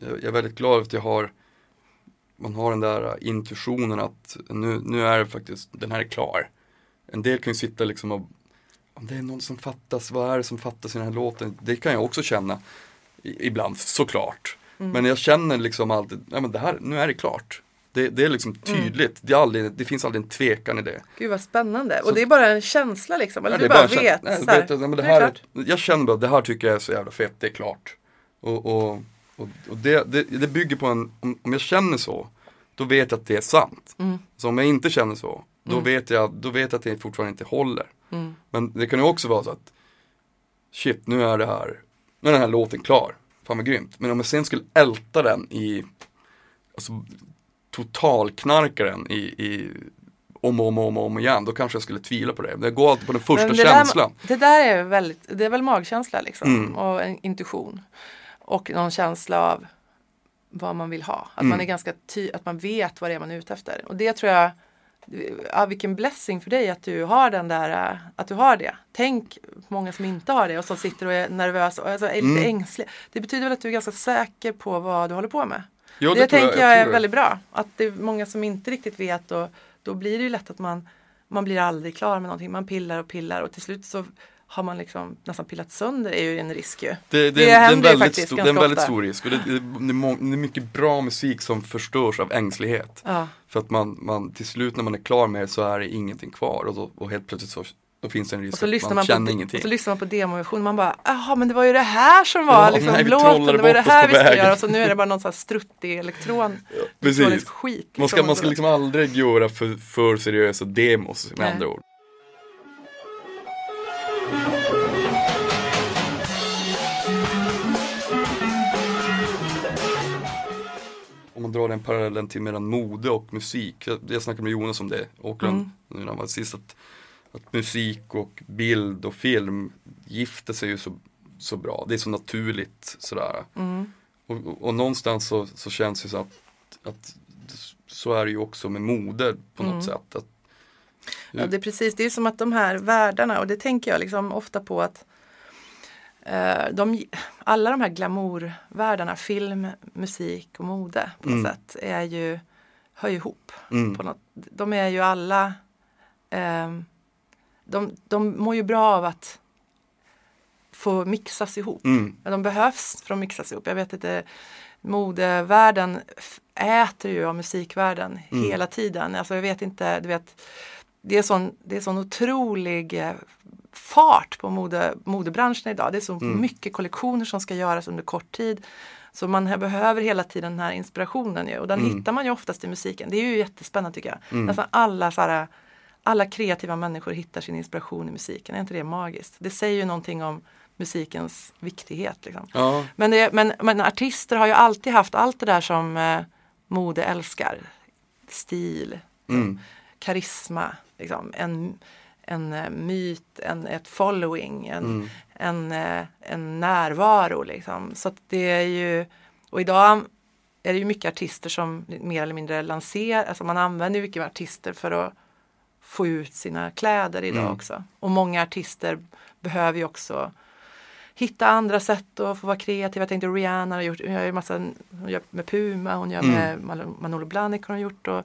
jag, jag är väldigt glad att jag har, man har den där intuitionen att nu, nu är det faktiskt, den här är klar. En del kan ju sitta liksom och, om det är någon som fattas, vad är det som fattas i den här låten? Det kan jag också känna i, ibland, såklart. Mm. Men jag känner liksom alltid, ja men det här, nu är det klart. Det, det är liksom tydligt, det, är aldrig, det finns aldrig en tvekan i det. Gud vad spännande. Så- och det är bara en känsla liksom. Eller Nej, du bara, bara vet. kän- nej, så här, vet att, nej, men det nu är här, klart. jag känner bara att det här tycker jag är så jävla fett, det är klart. Och, och, och, och det, det, det bygger på en, om, jag känner så, då vet jag att det är sant. Mm. Så om jag inte känner så, då, vet jag, då vet jag att det fortfarande inte håller. Mm. Men det kan ju också vara så att, shit nu är det här, nu är den här låten klar, fan vad grymt. Men om jag sen skulle älta den i, alltså totalknarka den i, i om och om och om, om igen, då kanske jag skulle tvivla på det. Det går alltid på den första det känslan. Där, det där är väldigt, det är väl magkänsla liksom. Mm. Och en intuition. Och någon känsla av vad man vill ha. Att Mm. man är ganska ty- att man vet vad det är man är ute efter. Och det tror jag, ja, vilken blessing för dig att du har den där, att du har det. Tänk många som inte har det och som sitter och är nervösa och alltså är lite Mm. ängsliga. Det betyder väl att du är ganska säker på vad du håller på med. Ja, det tror tänker jag, är tror väldigt bra. Att det är många som inte riktigt vet och då blir det ju lätt att man, man blir aldrig klar med någonting. Man pillar och pillar och till slut så har man liksom nästan pillat sönder är ju en risk ju. Det, det, Det är en väldigt stor, det är en väldigt stor risk och det, det, det, är mycket bra musik som förstörs av ängslighet. Ja. För att man, man till slut när man är klar med det så är det ingenting kvar och, då, och helt plötsligt så då finns det en risk Och så, att lyssnar man, man känner på, ingenting. och så lyssnar man på demoversionen man bara, jaha men det var ju det här som var Ja, liksom nej, låten, det var ju det här vi skulle göra och så nu är det bara någon sån här struttig elektron, Precis. elektronisk skit. Man ska, man ska liksom aldrig göra för, för seriösa demos med Nej. andra ord. Om man drar den parallellen till mellan mode och musik. Jag, jag snackade med Jonas om det, Åkerlund, Mm. nu när han var sist. Att, att musik och bild och film gifter sig ju så, så bra. Det är så naturligt sådär. Mm. Och, och, och någonstans så, så känns det så att, att så är det ju också med mode på något Mm. sätt. Att, Ja, det är precis, det är som att de här världarna och det tänker jag liksom ofta på att de, alla de här glamourvärldarna, film, musik och mode på något Mm. sätt är ju, hör ihop. mm, På något, de är ju alla, ehm, de, de mår ju bra av att få mixas ihop. mm, de behövs för att mixas ihop. Jag vet inte, modevärlden äter ju av musikvärlden Mm. hela tiden. Alltså jag vet inte, du vet, det är sån, det är sån otrolig eh, fart på mode, modebranschen idag. Det är så Mm. mycket kollektioner som ska göras under kort tid. Så man behöver hela tiden den här inspirationen ju. och den Mm. hittar man ju oftast i musiken. Det är ju jättespännande tycker jag. Mm. Nästan alla, så här, alla kreativa människor hittar sin inspiration i musiken. Är inte det magiskt? Det säger ju någonting om musikens viktighet. Liksom. ja, Men, det, men, men artister har ju alltid haft allt det där som eh, mode älskar. Stil, mm, karisma, liksom. en, en eh, myt, en, ett following, en, mm, en, eh, en närvaro. Liksom. Så det är ju, och idag är det ju mycket artister som mer eller mindre lanserar, alltså man använder mycket artister för att få ut sina kläder idag Mm. också. Och många artister behöver ju också hitta andra sätt att få vara kreativa. Jag tänkte Rihanna har gjort, hon gör ju massa, hon gör med Puma, hon gör Mm. med Manolo Blahnik har hon gjort. Och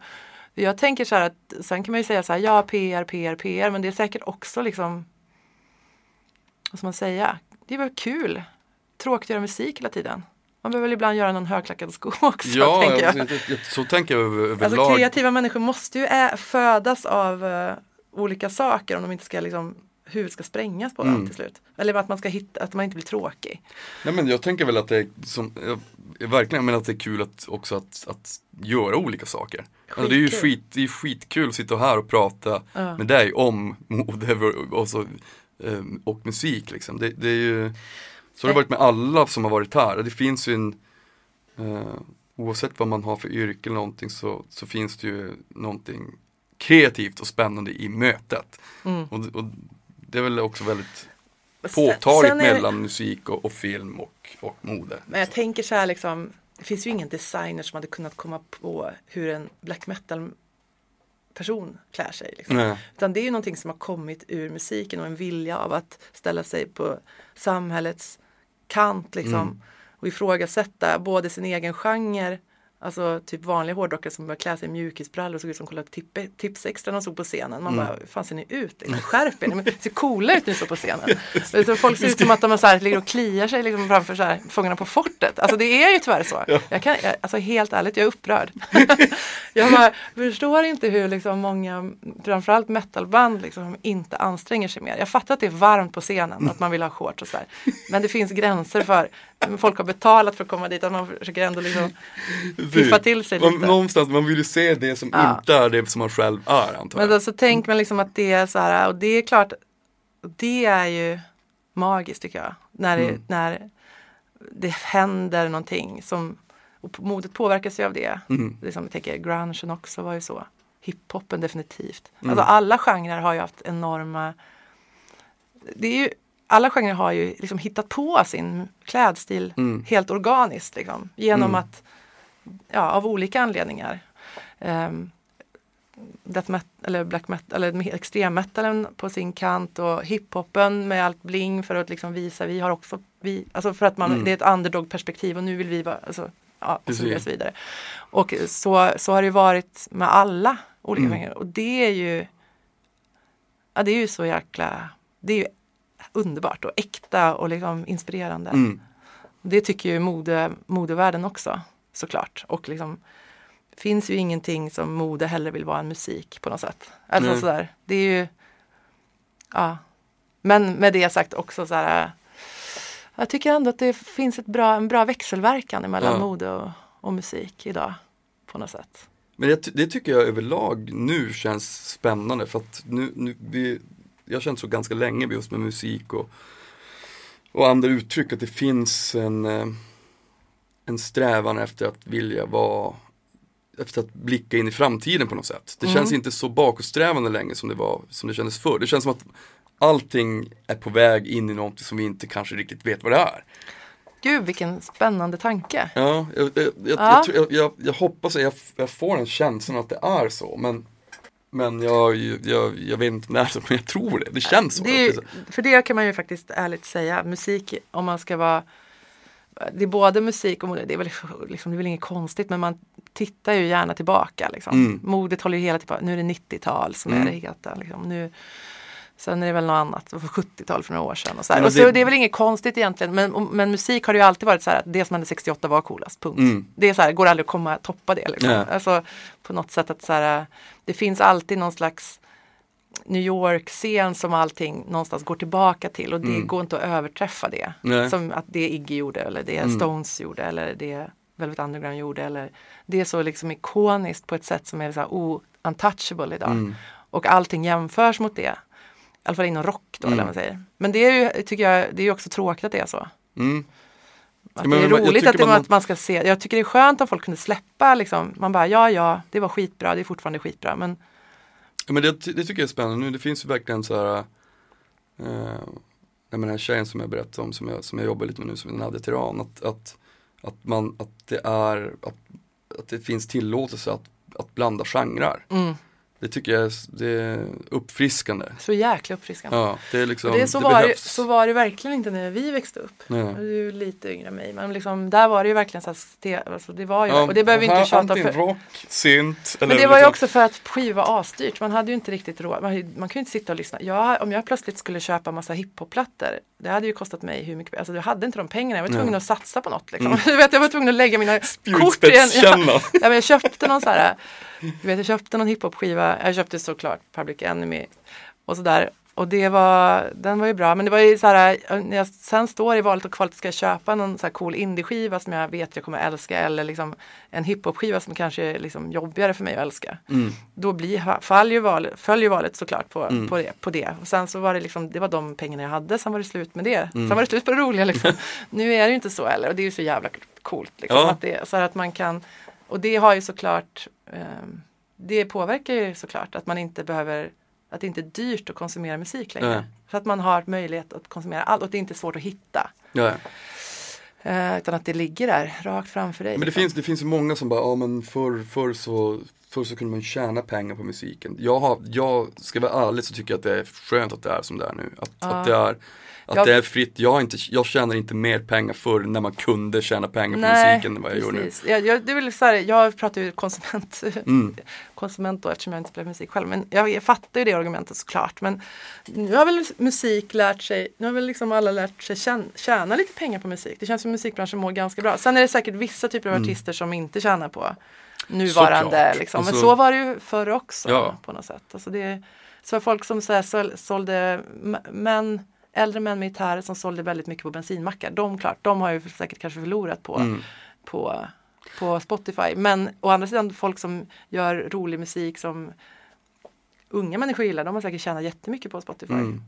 jag tänker så här att sen kan man ju säga så här, ja PR, PR, PR, men det är säkert också liksom, vad ska man säga, det är väl kul. Tråkigt att göra musik hela tiden. Man behöver väl ibland göra någon högklackad sko också, ja tänker jag. så tänker jag Alltså överlag. kreativa människor måste ju ä- födas av eh, olika saker om de inte ska liksom huvudet ska sprängas på Mm. till slut. Eller att man ska hitta, att man inte blir tråkig. Nej men jag tänker väl att det är som, jag, verkligen men att det är kul att också att, att göra olika saker. Alltså det är ju skit, det är skitkul att sitta här och prata Ja. med dig om mode och, så, eh, och musik liksom. Det, det är ju, så har det varit med alla som har varit här. Det finns ju en, eh, oavsett vad man har för yrke eller någonting så, så finns det ju någonting kreativt och spännande i mötet. Mm. Och, och det är väl också väldigt påtagligt det- mellan musik och, och film och, och mode. Men jag tänker så här liksom, det finns ju ingen designer som hade kunnat komma på hur en black metal person klär sig. Liksom. Nej. Utan det är ju någonting som har kommit ur musiken och en vilja av att ställa sig på samhällets kant liksom. Mm. Och ifrågasätta både sin egen genre Alltså typ vanliga hårdrockare som börjar klä sig i mjukisbrallor och såg ut som kollade tipp, tips extra när de stod på scenen. Man bara, hur fan ser ni ut? Skärp er, ni ser coola ut när ni står på scenen. Så folk ser ut som att de så här, ligger och kliar sig liksom framför så här, Fångarna på fortet. Alltså det är ju tyvärr så. Jag kan, jag, alltså helt ärligt, jag är upprörd. jag bara, förstår inte hur liksom många, framförallt metalband, liksom, inte anstränger sig mer. Jag fattar att det är varmt på scenen, att man vill ha shorts och så här. Men det finns gränser för, folk har betalat för att komma dit, att man försöker ändå liksom piffa till sig Man, lite. någonstans, man vill ju se det som Ja. inte är det som man själv är antar Men jag. då så tänker man liksom att det är så här, och det är klart, det är ju magiskt tycker jag. När det, Mm. när det händer någonting som, och modet påverkas ju av det. Mm. Det som jag tänker, grungen också var ju så. Hiphopen definitivt. Mm. Alltså alla genrer har ju haft enorma, det är ju, alla genrer har ju liksom hittat på sin klädstil Mm. helt organiskt liksom, genom Mm. att, ja av olika anledningar. Um, death metal, eller black metal, eller extremmetalen på sin kant och hiphopen med allt bling för att liksom visa, vi har också, vi, alltså för att man, Mm. det är ett underdog perspektiv och nu vill vi vara, alltså, ja, och så vidare. Och, så, så, har det varit med alla olika Mm. genrer och det är ju, ja det är ju så jäkla, det är ju underbart och äkta och liksom inspirerande. Mm. Det tycker ju mode, modevärlden också såklart. Och liksom finns ju ingenting som mode heller vill vara än musik på något sätt. Alltså sådär, det är ju, ja. Men med det sagt också så här, jag tycker ändå att det finns ett bra, en bra växelverkan mellan Ja. mode och, och musik idag. På något sätt. Men det, det tycker jag överlag nu känns spännande för att nu, nu vi, jag har känt så ganska länge just med musik och, och andra uttryck att det finns en, eh, en strävan efter att vilja vara efter att blicka in i framtiden på något sätt. Det Mm. känns inte så bakåtsträvande längre som det var, som det kändes förr. Det känns som att allting är på väg in i något som vi inte kanske riktigt vet vad det är. Gud vilken spännande tanke. Ja, jag, jag, Ja. jag, jag, hoppas att jag, får en känslan att det är så. Men, men jag, jag, jag vet inte när, men jag tror det. Det känns så. Det är, för det kan man ju faktiskt ärligt säga. Musik, om man ska vara det är både musik och mode, det är väl, liksom, det är väl inget konstigt men man tittar ju gärna tillbaka. Liksom. Mm. Modet håller ju hela tiden nu är det 90-tal som Mm. är det heta. Liksom. Nu, sen är det väl något annat, det var 70-tal för några år sedan. Och så, här. Men och så det- det är väl inget konstigt egentligen men, men musik har det ju alltid varit så här att det som hände 68 var coolast, punkt. Mm. Det är så här, går aldrig att komma toppa det. Liksom. Nej. Alltså, på något sätt att så här, det finns alltid någon slags New York-scen som allting någonstans går tillbaka till och det Mm. går inte att överträffa det. Nej. Som att det Iggy gjorde eller det Mm. Stones gjorde eller det Velvet Underground gjorde. Eller det är så liksom ikoniskt på ett sätt som är så här o-untouchable idag. Mm. Och allting jämförs mot det. I alla fall inom rock då, Mm. eller vad man säger. Men det är ju, tycker jag, det är ju också tråkigt att det är så. Mm. Att men det är jag roligt att, det, man- att man ska se. Jag tycker det är skönt om folk kunde släppa liksom. Man bara, ja, ja, det var skitbra, det är fortfarande skitbra. Men Ja, men det, det tycker jag är spännande nu. Det finns ju verkligen så här eh, men den här tjejen som jag berättade om som jag, som jag jobbar lite med nu som är Nadia Tiran. Att, att, att, man, att det är, att, att det finns tillåtelse att, att blanda genrer. mm, Det tycker jag är, det är uppfriskande. så jäkla uppfriskande. Ja, det är liksom, och det, är så, det var det, så var det verkligen inte när vi växte upp. Nej. Du är lite yngre än mig. Men liksom, där var det ju verkligen så här ste, alltså det var ju, Ja, och det behöver vi inte tjata för. rock, synt Men det var ju liksom- också för att skiva asdyrt. Man hade ju inte riktigt råd. Man, man kunde inte sitta och lyssna. Jag, om jag plötsligt skulle köpa massa hiphop-plattor. Det hade ju kostat mig hur mycket. Alltså jag hade inte de pengarna. Jag var tvungen att satsa på något. Liksom. Vet, jag var tvungen att lägga mina kort i en. Ja, men jag köpte någon så här. Du vet, jag köpte någon hiphop-skiva. Jag köpte såklart Public Enemy. Och sådär. Och det var, den var ju bra. Men det var ju så här. När jag sen står i valet och kvalet. Ska jag köpa någon så här cool indie-skiva som jag vet jag kommer älska. Eller liksom en hiphop-skiva som kanske är liksom jobbigare för mig att älska Mm. då blir, fall ju val, valet såklart på, Mm. på, det, på det. Och sen så var det liksom, det var de pengarna jag hade, sen var det slut med det. Mm. Sen var det slut på det roliga liksom. nu är det ju inte så heller och det är ju så jävla coolt. Liksom, Ja. att det, så att man kan, och det har ju såklart, ehm, det påverkar ju såklart att man inte behöver, att det inte är dyrt att konsumera musik längre. Nej. Så att man har möjlighet att konsumera allt och det är inte svårt att hitta. Ja, ja. Eh, utan att det ligger där rakt framför dig. Men det liksom. finns, det finns många som bara, ja men förr, förr så, förr så kunde man tjäna pengar på musiken. Jag, har, jag ska vara ärlig så tycker jag att det är skönt att det är som det är nu. Att, att det är att Jag- det är fritt, jag, inte, jag tjänar inte mer pengar förr när man kunde tjäna pengar på musiken än vad jag gör nu. precis. Jag, jag, det är väl så här, jag pratar ju konsument, Mm. konsument då eftersom jag inte spelar musik själv. Men jag, jag fattar ju det argumentet såklart. Men nu har väl musik lärt sig, nu har väl liksom alla lärt sig tjäna, tjäna lite pengar på musik. Det känns som musikbranschen mår ganska bra. Sen är det säkert vissa typer av artister som inte tjänar på nuvarande. Mm. Liksom. Men Och så, var det ju förr också Ja. på något sätt. Alltså det, så folk som så här, sål- sålde män Äldre män med gitarrer som sålde väldigt mycket på bensinmackar. De, klart, de har ju säkert kanske förlorat på, Mm. på, på Spotify. Men å andra sidan folk som gör rolig musik som unga människor gillar, de har säkert tjänat jättemycket på Spotify. Mm.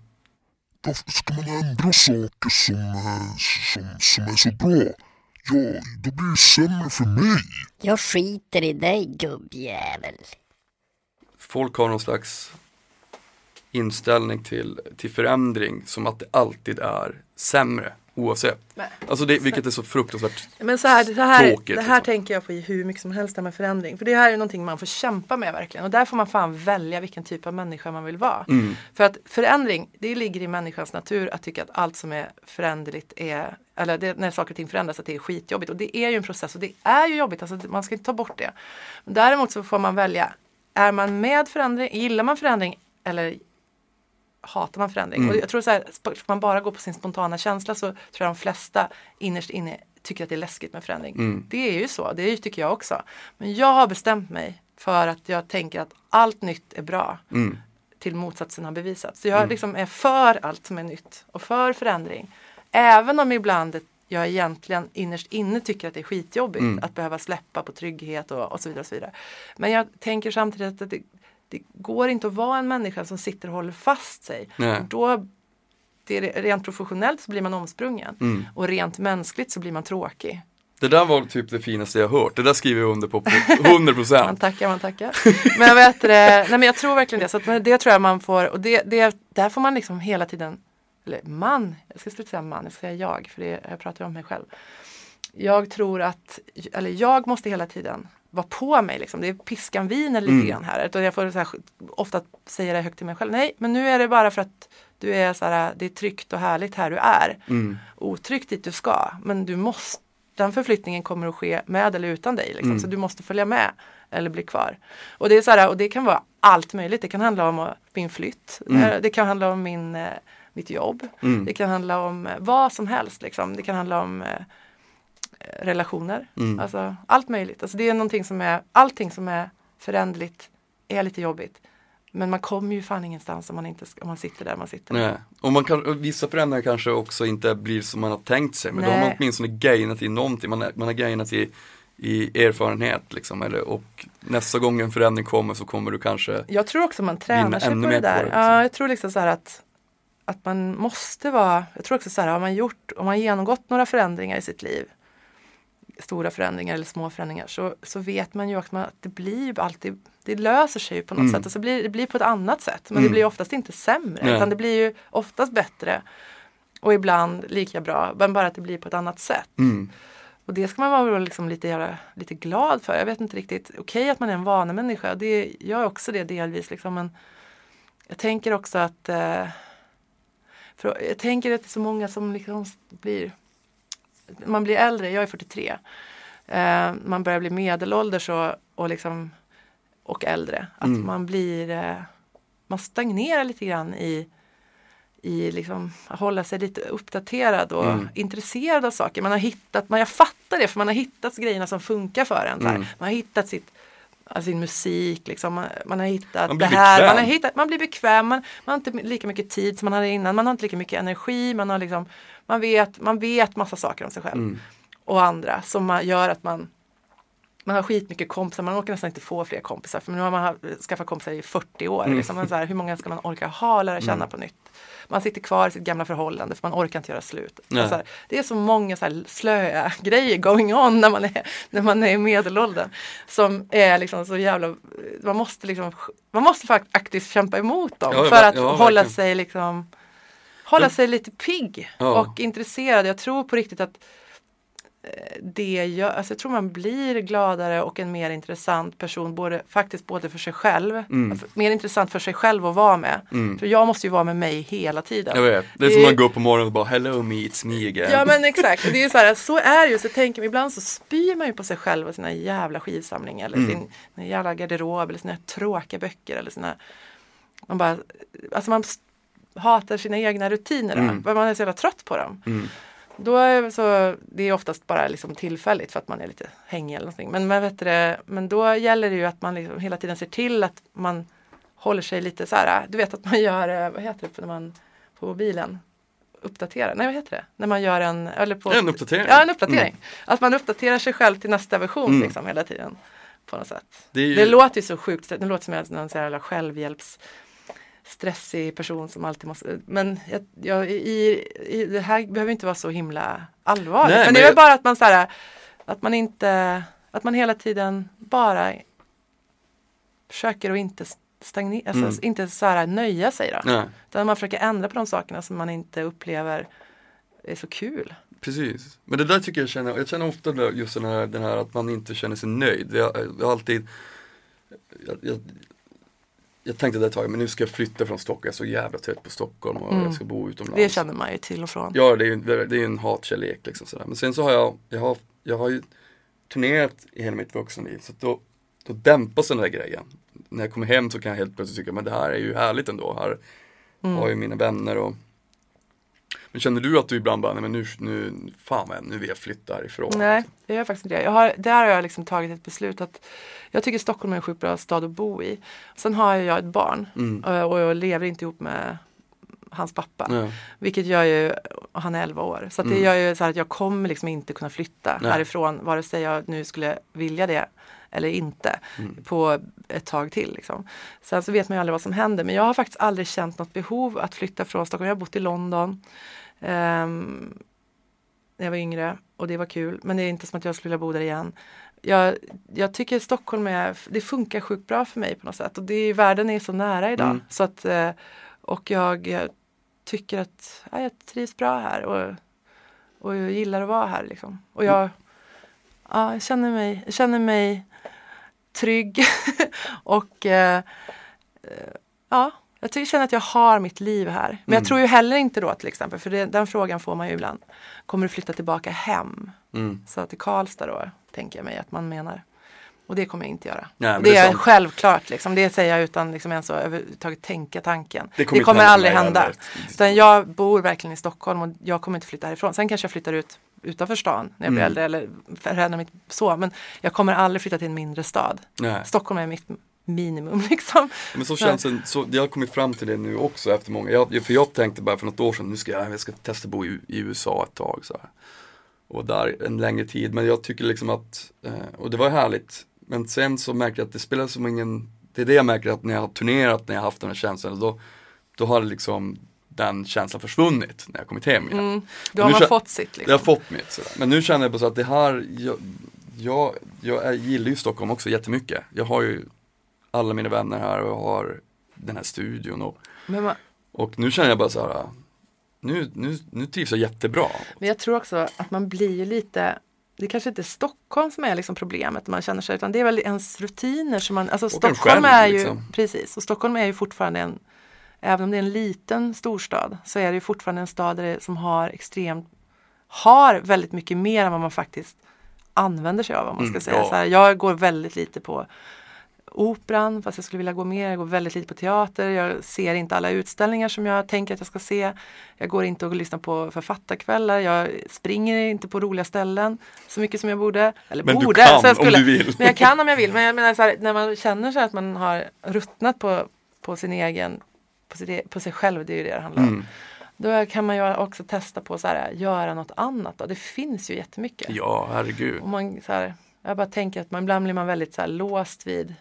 Varför ska man ändra saker som, eh, som, som är så bra? Ja, då blir det sämre för mig. Jag skiter i dig gubbjävel. Folk har någon slags inställning till, till förändring som att det alltid är sämre oavsett. Nej. Alltså det, vilket är så fruktansvärt Men så här, det här, Tråkigt, det här liksom. tänker jag på i hur mycket som helst med förändring. För det här är någonting man får kämpa med verkligen. Och där får man fan välja vilken typ av människa man vill vara. Mm. För att förändring, det ligger i människans natur att tycka att allt som är föränderligt är, eller det, när saker och ting förändras, att det är skitjobbigt. Och det är ju en process och det är ju jobbigt, alltså man ska inte ta bort det. Däremot så får man välja, är man med förändring, gillar man förändring eller hatar man förändring? Mm. Och jag tror så här, ska man bara gå på sin spontana känsla så tror jag de flesta innerst inne tycker att det är läskigt med förändring. Mm. Det är ju så, det är ju, tycker jag också. Men jag har bestämt mig för att jag tänker att allt nytt är bra Mm. till motsatsen har bevisats. Så jag liksom är för allt som är nytt och för förändring. Även om ibland jag egentligen innerst inne tycker att det är skitjobbigt Mm. att behöva släppa på trygghet och, och så vidare. Och så vidare. Men jag tänker samtidigt att det, det går inte att vara en människa som sitter och håller fast sig. Då, det är, rent professionellt så blir man omsprungen Mm. och rent mänskligt så blir man tråkig. Det där var typ det finaste jag hört. Det där skriver jag under på på 100 Man procent. tackar, man tackar. Men jag vet det, nej men jag tror verkligen det. Så att det tror jag man får, och det, det, där får man liksom hela tiden, eller man, jag ska sluta säga man, jag ska säga jag, för det, jag pratar om mig själv. Jag tror att, eller jag måste hela tiden vara på mig liksom. Det är piskan viner lite Mm. grann här. Utan jag får här, ofta säga det högt till mig själv. Nej, men nu är det bara för att du är så här, det är tryggt och härligt här du är. Mm. Otryggt dit du ska. Men du måste, den förflyttningen kommer att ske med eller utan dig. Liksom. Mm. Så du måste följa med eller bli kvar. Och det, är så här, och det kan vara allt möjligt. Det kan handla om eh, min flytt. Mm. Eh, Det kan handla om min, eh, mitt jobb. Mm. Det kan handla om eh, vad som helst. Liksom. Det kan handla om eh, relationer. Mm. Alltså, allt möjligt. Alltså, det är någonting som är, allting som är föränderligt är lite jobbigt. Men man kommer ju fan ingenstans om man, inte, om man sitter där man sitter. Nej. Och man kan, vissa förändringar kanske också inte blir som man har tänkt sig. Men då har man Nej. åtminstone gainat i någonting. Man, man har gainat i, i erfarenhet liksom. Eller, och nästa gång en förändring kommer så kommer du kanske Jag tror också man tränar sig på det på där. det, liksom. ja, jag tror liksom så här att, att man måste vara, jag tror också så här, har man gjort, om man genomgått några förändringar i sitt liv, stora förändringar eller små förändringar, så, så vet man ju också att det blir alltid, det löser sig ju på något Mm. sätt och så blir det blir på ett annat sätt. Men Mm. det blir oftast inte sämre, Nej. utan det blir ju oftast bättre och ibland lika bra, men bara att det blir på ett annat sätt. mm, Och det ska man vara liksom lite, göra, lite glad för. Jag vet inte riktigt. Okej att man är en vanemänniska. Det, jag är också det delvis. Liksom, men jag tänker också att eh, för jag tänker att det är så många som liksom blir man blir äldre, jag är 43. Eh, man börjar bli medelålders och, och, liksom, och äldre. Att Mm. man blir eh, man stagnerar lite grann i i liksom att hålla sig lite uppdaterad och Mm. intresserad av saker. Man har hittat, man, jag fattar det för man har hittat grejerna som funkar för en. Mm. Man har hittat sitt, alltså sin musik, liksom. man, man har hittat Man det här. bekväm. Man, har hittat, man blir bekväm, man, man har inte lika mycket tid som man hade innan. Man har inte lika mycket energi, man, har liksom, man, vet, man vet massa saker om sig själv mm, och andra som gör att man man har skitmycket kompisar, man orkar nästan inte få fler kompisar för nu har man skaffat kompisar i 40 år. Mm. Liksom, så här, hur många ska man orka ha och lära känna på nytt? Man sitter kvar i sitt gamla förhållande för man orkar inte göra slut. Alltså, det är så många så här slöa grejer going on när man är, när man är i medelåldern. Som är liksom så jävla, man måste liksom, man måste faktiskt kämpa emot dem Ja, för att ja, hålla sig liksom Hålla sig lite pigg Ja. och intresserad. Jag tror på riktigt att det gör, alltså jag tror man blir gladare och en mer intressant person både, faktiskt både för sig själv, alltså, mer intressant för sig själv att vara med. För jag måste ju vara med mig hela tiden. Jag vet, det är som att gå upp på morgonen och bara hello me, it's me again. Ja men exakt, det är så här, så är det ju. Så tänker man, ibland så spyr man ju på sig själv och sina jävla skivsamlingar eller sin, sin jävla garderob eller sina tråkiga böcker eller sina Man bara, alltså man hatar sina egna rutiner, mm. man är så jävla trött på dem. Då är så, det är oftast bara liksom tillfälligt för att man är lite hängig eller någonting. Men, men, vet du, men då gäller det ju att man liksom hela tiden ser till att man håller sig lite så här, du vet att man gör, eh, vad heter det när man på mobilen uppdaterar, nej vad heter det? När man gör en, eller på, En uppdatering. Ja, en uppdatering. Att man uppdaterar sig själv till nästa version Mm. liksom hela tiden. På något sätt. Det ju- Det låter ju så sjukt, det låter som en sån här självhjälps stressig person som alltid måste, men jag, jag, i, i, det här behöver inte vara så himla allvarligt. Nej, men det är jag- bara att man så här, att man inte, att man hela tiden bara försöker att inte stagnera, alltså Mm. inte så här nöja sig då. Nej, Utan man försöker ändra på de sakerna som man inte upplever är så kul. precis. Men det där tycker jag känner, jag känner ofta just den här, den här att man inte känner sig nöjd. Jag, jag alltid jag, jag, jag tänkte det ett tag, men nu ska jag flytta från Stockholm, jag är så jävla trött på Stockholm och jag ska bo utomlands. Det känner man ju till och från. Ja, det är ju det är en hatkärlek liksom sådär. Men sen så har jag, jag har, jag har ju turnerat i hela mitt vuxenliv. Så då, då dämpas den där grejen. När jag kommer hem så kan jag helt plötsligt tycka, men det här är ju härligt ändå. Här Mm. har ju mina vänner och Men känner du att du ibland bara, nej men nu, nu, fan vad, nu vill jag flytta härifrån. Nej, jag gör faktiskt inte det. Jag har, där har jag liksom tagit ett beslut att jag tycker Stockholm är en sjukt bra stad att bo i. Sen har jag ett barn Mm. eh, och jag lever inte ihop med hans pappa. Ja. Vilket gör ju, och han är 11 år, så det Mm. gör ju så här att jag kommer liksom inte kunna flytta Nej. härifrån vare sig jag nu skulle vilja det eller inte Mm. på ett tag till. Liksom. Sen så vet man ju aldrig vad som händer men jag har faktiskt aldrig känt något behov att flytta från Stockholm. Jag har bott i London ehm, när jag var yngre och det var kul men det är inte som att jag skulle vilja bo där igen. Jag, jag tycker Stockholm är, det funkar sjukt bra för mig på något sätt och det är, världen är så nära idag. Mm. Så att, eh, och jag tycker att ja, jag trivs bra här och, och jag gillar att vara här. Liksom. Och jag, ja, jag, känner mig, jag känner mig trygg och eh, eh, ja, jag tycker, känner att jag har mitt liv här. Men jag Mm. tror ju heller inte då till exempel, för det, den frågan får man ju ibland. Kommer du flytta tillbaka hem? Mm. Så till Karlstad då, tänker jag mig att man menar. Och det kommer jag inte göra. Nej, det, det är är självklart, liksom. det säger jag utan liksom ens att överhuvudtaget tänka tanken. Det Det kommer kommer, inte hända aldrig hända. Utan jag bor verkligen i Stockholm och jag kommer inte flytta härifrån. Sen kanske jag flyttar ut utanför stan när jag blir Mm. äldre eller förändrar mitt så. Men jag kommer aldrig flytta till en mindre stad. Nej. Stockholm är mitt minimum liksom. Men så känns det, så, jag har kommit fram till det nu också efter många, jag, för jag tänkte bara för något år sedan, nu ska jag, jag ska testa bo i, i USA ett tag så här. Och där en längre tid, men jag tycker liksom att, eh, och det var härligt, men sen så märker jag att det spelar som ingen, det är det jag märker att när jag har turnerat, när jag har haft den här känslan, då, då har det liksom den känslan försvunnit när jag kommit hem igen. Mm. Då har man kän- fått sitt. Liksom. Jag har fått mitt sådär. Men nu känner jag bara så att det här, jag, jag, jag gillar ju Stockholm också jättemycket. Jag har ju alla mina vänner här och har den här studion och, man, och nu känner jag bara så här, nu, nu, nu trivs jag jättebra. men jag tror också att man blir ju lite det kanske inte är Stockholm som är liksom problemet man känner sig utan det är väl ens rutiner som man, alltså en Stockholm själv, är ju, liksom. precis, och Stockholm är ju fortfarande en, även om det är en liten storstad så är det ju fortfarande en stad där det, som har extremt, har väldigt mycket mer än vad man faktiskt använder sig av om man ska Mm, säga ja. så här. Jag går väldigt lite på operan fast jag skulle vilja gå mer. Jag går väldigt lite på teater. Jag ser inte alla utställningar som jag tänker att jag ska se. Jag går inte och lyssnar på författarkvällar. Jag springer inte på roliga ställen så mycket som jag borde. Eller Men du borde. kan så jag om du vill. Men jag kan om jag vill. Men jag menar så här, när man känner sig att man har ruttnat på, på sin egen på, sitt, e- på sig själv, det är ju det det handlar om. Mm. Då kan man ju också testa på att göra något annat. Då. Det finns ju jättemycket. Ja, herregud. Och man, så här, jag bara tänker att man, ibland blir man väldigt så här, låst vid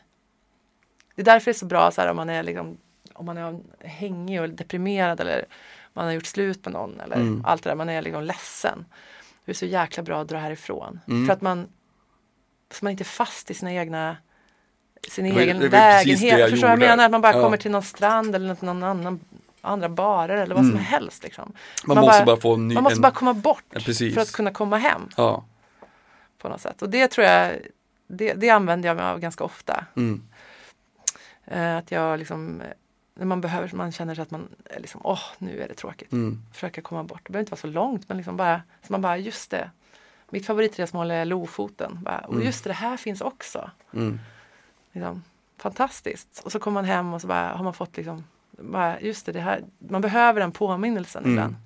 Det är därför det är så bra så här, om man är liksom, om man är hängig och deprimerad eller man har gjort slut med någon eller Mm. allt det där, man är liksom ledsen. Det är så jäkla bra att dra härifrån. Mm. För att man så man inte är fast i sina egna sin var- egen lägenhet. Förstår vad jag gjorde. menar? Att man bara Ja. kommer till någon strand eller någon annan andra barer eller vad som Mm. helst. Liksom. Man, Man måste bara- bara få en ny, Man måste en, bara komma bort precis. för att kunna komma hem. ja. På något sätt. Och det tror jag, det, det använder jag mig av ganska ofta. Mm. Eh, att jag liksom, eh, när man behöver, man känner sig att man är liksom, åh nu är det tråkigt. Mm. Försöka komma bort. Det behöver inte vara så långt men liksom bara, så man bara, just det. Mitt favoritresmål är Lofoten. Bara, och Mm. just det, det här finns också. Mm. Liksom, fantastiskt. Och så kommer man hem och så bara, har man fått liksom, bara, just det, det här, man behöver den påminnelsen Mm. ibland.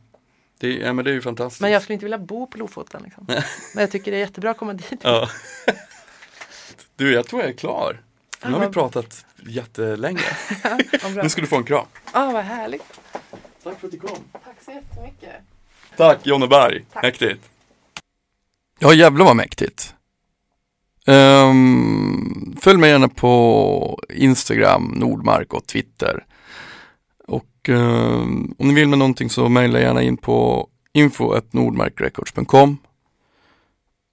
Det, ja, men det är ju fantastiskt. Men jag skulle inte vilja bo på Lofoten. Liksom. men jag tycker det är jättebra att komma dit. Ja. Du, jag tror jag är klar. Nu har vi pratat jättelänge. Nu ska du få en kram. Ah, vad härligt. Tack för att du kom. Tack så jättemycket. Tack Jonneberg, Tack. mäktigt. Ja jävlar vad mäktigt. Ehm, följ mig gärna på Instagram, Nordmark och Twitter. Och ehm, om ni vill med någonting så mejla gärna in på info.nordmarkrecords.com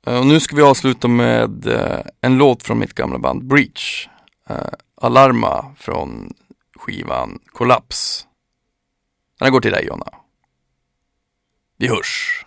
Eh, Och nu ska vi avsluta med eh, en låt från mitt gamla band Breach. Eh, Alarma från skivan Kollaps. Den här går till dig Jonna. Vi hörs.